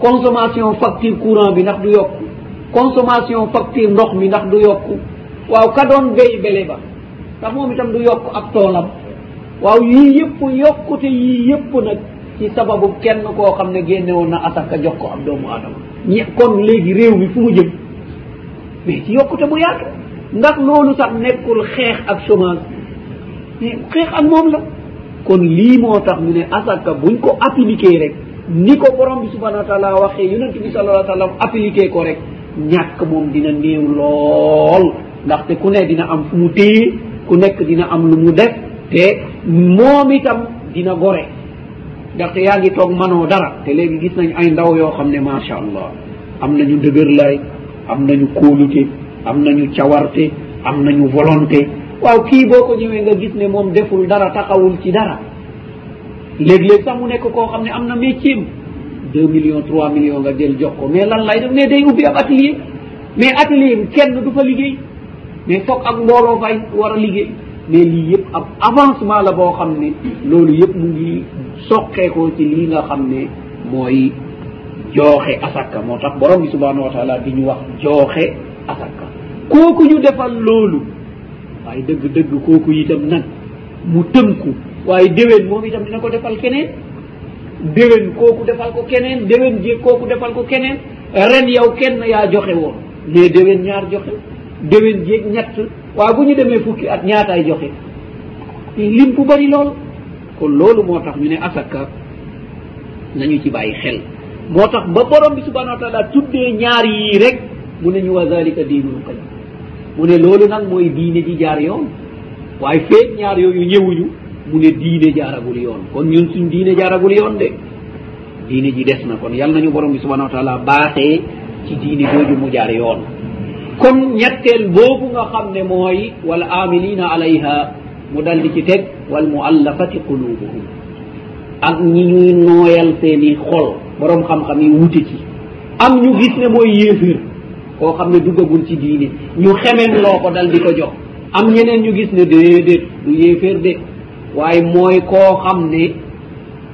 consommation facture courant bi ndax du yokk consommation facture ndox mi ndax du yokk waaw ka doon béy bele ba ndax moom itam du yokk ak toolam waaw yii yëpp yokkute yii yëpp nag ci sababu kenn koo xam ne génne woon na asaka jox ko ab doomu aadama ñe kon léegi réew mi fu mu jëm mais ci yokkute bu yaatu ndax loolu sax nekkul xeex ak chômage mais xeex ak moom la kon lii moo tax ñu ne asaka buñ ko appliqué rek ni ko borom bi subhanahu wa taala waxee yonent bi sallallahu alayhi wa sallam appliqué ko rek ñàkk moom dina néew lool ndaxte ku ne dina am fu mu téye ku nekk dina am lu mu def te moom itam dina gore ndaxte yaa ngi toog manoo dara te léegi gis nañ ay ndaw yoo xam ne macha allah am nañu dëgër lay am nañu kóolute am nañu cawarte am nañu volonté waaw kii boo ko ñëwee nga gis ne moom deful dara taxawul ci dara léeg-léeg sax mu nekk koo xam ne am na métier deux millions trois millions nga jël jox ko mais lan lay def mais day ubbi ab atelier mais atelier bi kenn du fa liggéey mais foog ak mbooloo fay war a liggéey mais lii yëpp ab avancement la boo xam ne loolu yëpp mu ngi soqeekoo ci lii nga xam ne mooy jooxe asaka moo tax borom bi subhanahu wa taala di ñu wax jooxe asaka kooku ñu defal loolu waaye dëgg dëgg kooku itam nag mu tënku waaye déwén moom itam dina ko defal keneen déwén kooku defal ko keneen déwén jéeg kooku defal ko keneen ren yow kenn yaa joxe woon mais déwén ñaar joxe déwén jéeg ñett waaye bu ñu demee fukki at ñaataay joxe lim bu bari lool kon loolu moo tax ñu ne asaka nañu ci bàyyi xel moo tax ba borom bi subhanahu wa taala tuddee ñaar yii rek mu ne ñu wa zalika diinul qayyim mu ne loolu nag mooy diine ji jaar yoon waaye feet ñaar yooyu ñëwuñu mu ne diine jaaragul yoon kon ñun suñ diine jaaragul yoon de diine ji des na kon yal nañu borom bi subhanahu wa taala baaxee ci diine jooju mu jaar yoon kon ñetteel boobu nga xam ne mooy wal amilina alayha mu dal di ci teg wal muallafati qulubuhum ak ñi ñuy nooyal seeni xol borom xam-xam yi wute ci am ñu gis ne mooy yéefir koo xam ne duggagul ci diine ñu xemeen loo ko dal di ko jox am ñeneen ñu gis ne déedéet du yéeféer de waaye mooy koo xam ne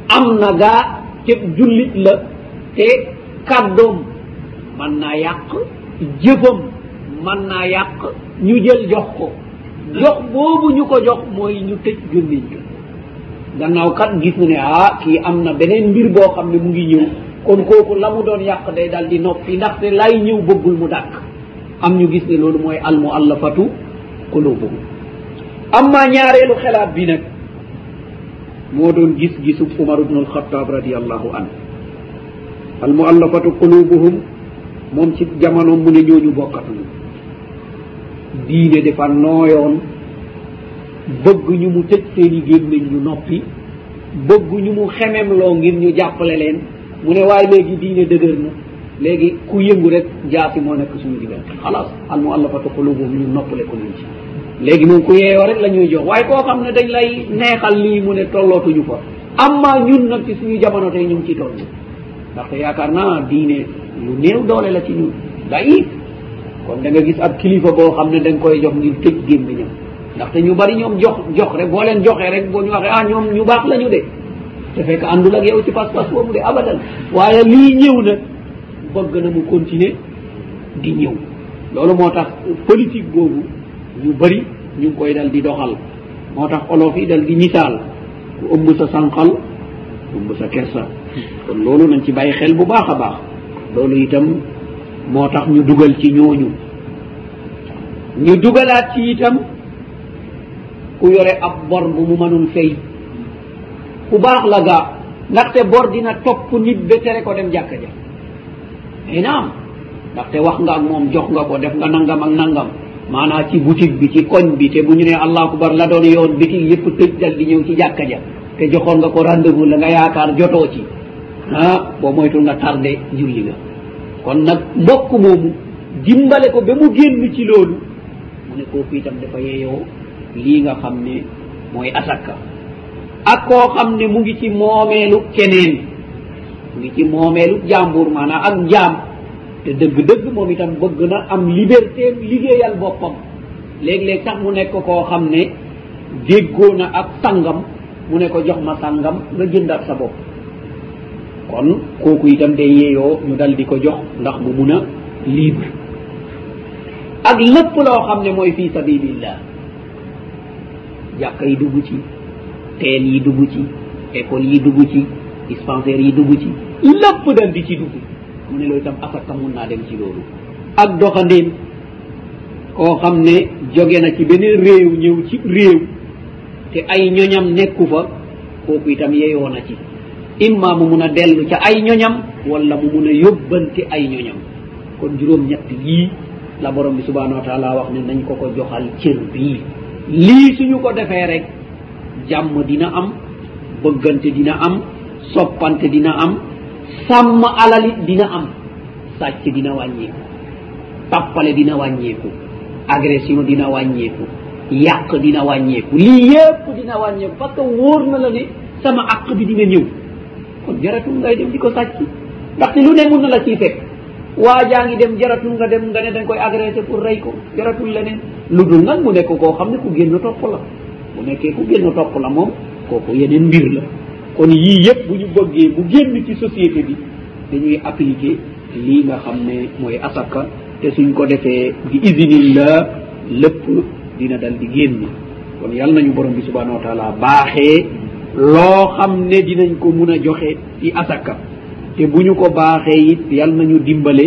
am na gaa te jullit la te kàddoom mën naa yàq jëfam mën naa yàq ñu jël jox ko jox boobu ñu ko jox mooy ñu tëj gémmiñ ga gannaaw kat gis na ne ah kii am na beneen mbir boo xam ne mu ngi ñëw kon kooku la mu doon yàq day dal di noppi ndaxte lay ñëw bëggul mu dàkk am ñu gis ne loolu mooy almu allafatu qulubuhum amma ñaareelu xelaat bi nag moo doon gis gisub umar ibnu alxataab radiallahu an almu allafatu qulubuhum moom ci jamono mu ne ñooñu bokkatuñu diine dafa nooyoon bëgg ñu mu tëj seen i gémmiñ ñu noppi bëgg ñu mu xememloo ngir ñu jàppale leen mu ne waaye léegi diine dëgër na léegi ku yëngu rek jaasi moo nekk suñu diggante xalaas al muallafatu qulubuhum ñu noppale ko nañ ci léegi moom ku yeeyoo rek la ñuy jox waaye koo xam ne dañ lay neexal lii mu ne tollootuñu fa amma ñun nag ci suñu jamono tey ñu ngi ciy toll ndaxte yaakaar naa diine lu néew doole la ci ñun daif kon da nga gis ab kilifa boo xam ne da nga koy jox ngir tëj gémmiñam ndaxte ñu bari ñoom jox jox rek boo leen joxee rek boo ñu waxee ah ñoom ñu baax lañu de te fekk àndul ak yow ci pas-pas boobu de abadan waaye lii ñëw nag bëgg na mu continuer di ñëw loolu moo tax politique boobu ñu bari ñu ngi koy dal di doxal moo tax olof yi dal di misaal ku ëmb sa sànqal ëmb sa kersa kon loolu nañ ci bàyyi xel bu baax a baax loolu itam moo tax ñu dugal ci ñooñu ñu dugalaat ci itam ku yore ab bor bu mu mënul fay ku baax la gaa ndaxte bor dina topp nit ba tere ko dem jàkka ja ay naam ndaxte wax nga ak moom jox nga ko def nga nangam ak nangam maanaa ci boutique bi ci koñ bi te bu ñu nee allahu akbar la doon yoon bitig yépp tëj dal di ñëw ci jàkka ja te joxoon nga ko rendez-vous la nga yaakaar jotoo ci ah boo moytul nga tardé julli nga kon nag mbokk moomu dimbale ko ba mu génn ci loolu mu ne kooku itam dafa yeeyoo lii nga xam ne mooy asaka ak koo xam ne mu ngi ci moomeelu keneen mu ngi ci moomeelu jàmbur maanaam ak njaam te dëgg-dëgg moom itam bëgg na am liberté liggéeyal boppam léeg-léeg sax mu nekk koo xam ne déggoo na ak sangam mu ne ko jox ma sàngam nga jëndaat sa bopp kon kooku itam day yeeyoo ñu dal di ko jox ndax mu mun a libre ak lépp loo xam ne mooy fii sabilillah jàkka yi dugg ci teen yi dugg ci école yi dugg ci dispensaire yi dugg ci lépp dal di ci dugg mu ne loolu itam asaka mun naa dem ci loolu ak doxandéem koo xam ne jóge na ci beneen réew ñëw ci réew te ay ñoñam nekku fa kooku itam yeyoo na ci imma mu mun a dellu ca ay ñoñam wala mu mun a yóbbante ay ñoñam kon juróom ñett yii la borom bi subhanahu wa taala wax ne nañ ko ko joxal cër bii lii suñu ko defee rek jàmm dina am bëggante dina am soppante dina am sàmm alalit dina am sàcc dina wàññeeku tappale dina wàññeeku agression dina wàññeeku yàq dina wàññeeku lii yépp dina wàññeeku parce que wóor na la ne sama àq bi dina ñëw kon jaratul ngay dem di ko sàcc ndaxte lu ne mun na la ciy fekk waa jaa ngi dem jaratul nga dem nga ne dañ koy agressé pour rey ko jaratul leneen lu dul nag mu nekk koo xam ne ku génn topp la bu nekkee ku génn topp la moom kooku yeneen mbir la kon yii yëpp bu ñu bëggee bu génn ci société bi dañuy appliquer lii nga xam ne mooy asaka te suñ ko defee bi isinillah lépp dina dal di génn kon yàlla nañu borom bi subhanahu wa taala baaxee loo xam ne dinañ ko mun a joxe ci asaka te bu ñu ko baaxee it yàlla nañu dimbale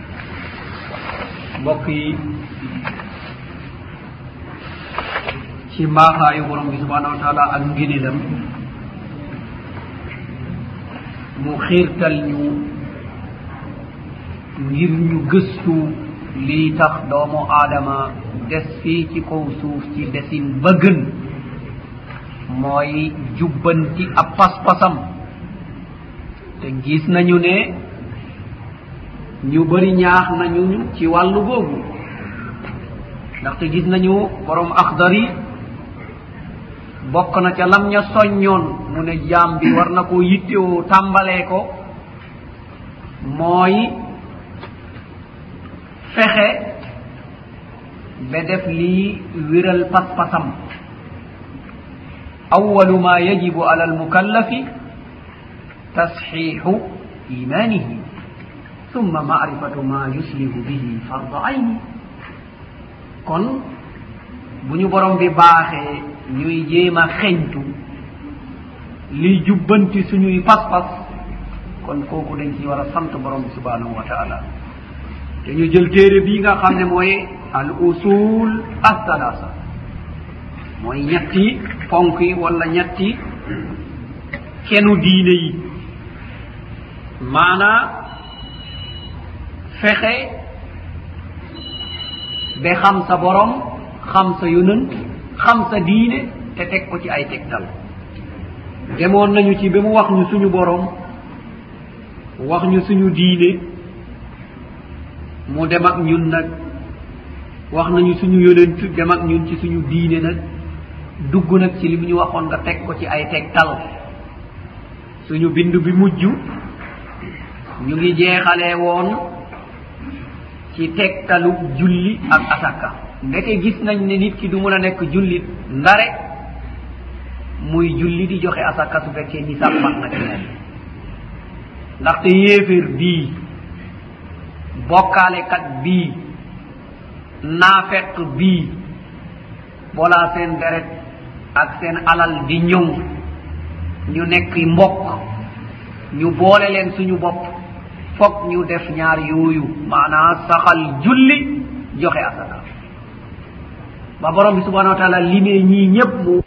mbokk yi ci mbaaxaayu borom bi subhanahu wa taala ak nginilam mu xiirtal ñu ngir ñu gëstu lii tax doomu aadama des fii ci kaw suuf ci desin ba gën mooy jubbanti ab pas-pasam te gis nañu ne ñu bari ñaax nañu ñu ci wàllu googu ndaxte gis nañu borom axdar yi bokk na ca lam ña soññoon mu ne jaam bi war na koo yittewoo tàmbalee ko mooy fexe ba def lii wiral pas-pasam awalu ma yajibu ala almukallafi tasxiixu imaanihi summa maarifatu ma yuslihu bihi fardu ayni kon bu ñu borom bi baaxee ñuy jéem a xeñtu liy jubbanti suñuy pas-pas kon kooku dañ ci war a sant borom bi subhanahu wa taala te ñu jël téere bii nga xam ne mooy al usul assalasa mooy ñetti ponk yi wala ñetti kenu diine yi maanaa fexe ba xam sa borom xam sa yonant xam sa diine te teg ko ci ay tegtal demoon nañu ci ba mu wax ñu suñu borom wax ñu suñu diine mu dem ak ñun nag wax nañu suñu yonent dem ak ñun ci suñu diine nag dugg nag ci li mu ñu waxoon nga teg ko ci ay tegtal suñu bind bi mujj ñu ngi jeexalee woon ci tegtalu julli ak asaka ndeke gis nañ ne nit ki du mën a nekk jullit ndare muy julli di joxe asaka su fekkee ni sàmmat na ci moom ndaxte yéeféer bii bokkaalekat bii naafeq bii boolaa seen deret ak seen alal di ñëw ñu nekk mbokk ñu boole leen suñu bopp foog ñu def ñaar yooyu maanaa saxal julli joxe asaka ba borom bi subhanahu wa taala limee ñii ñépp mu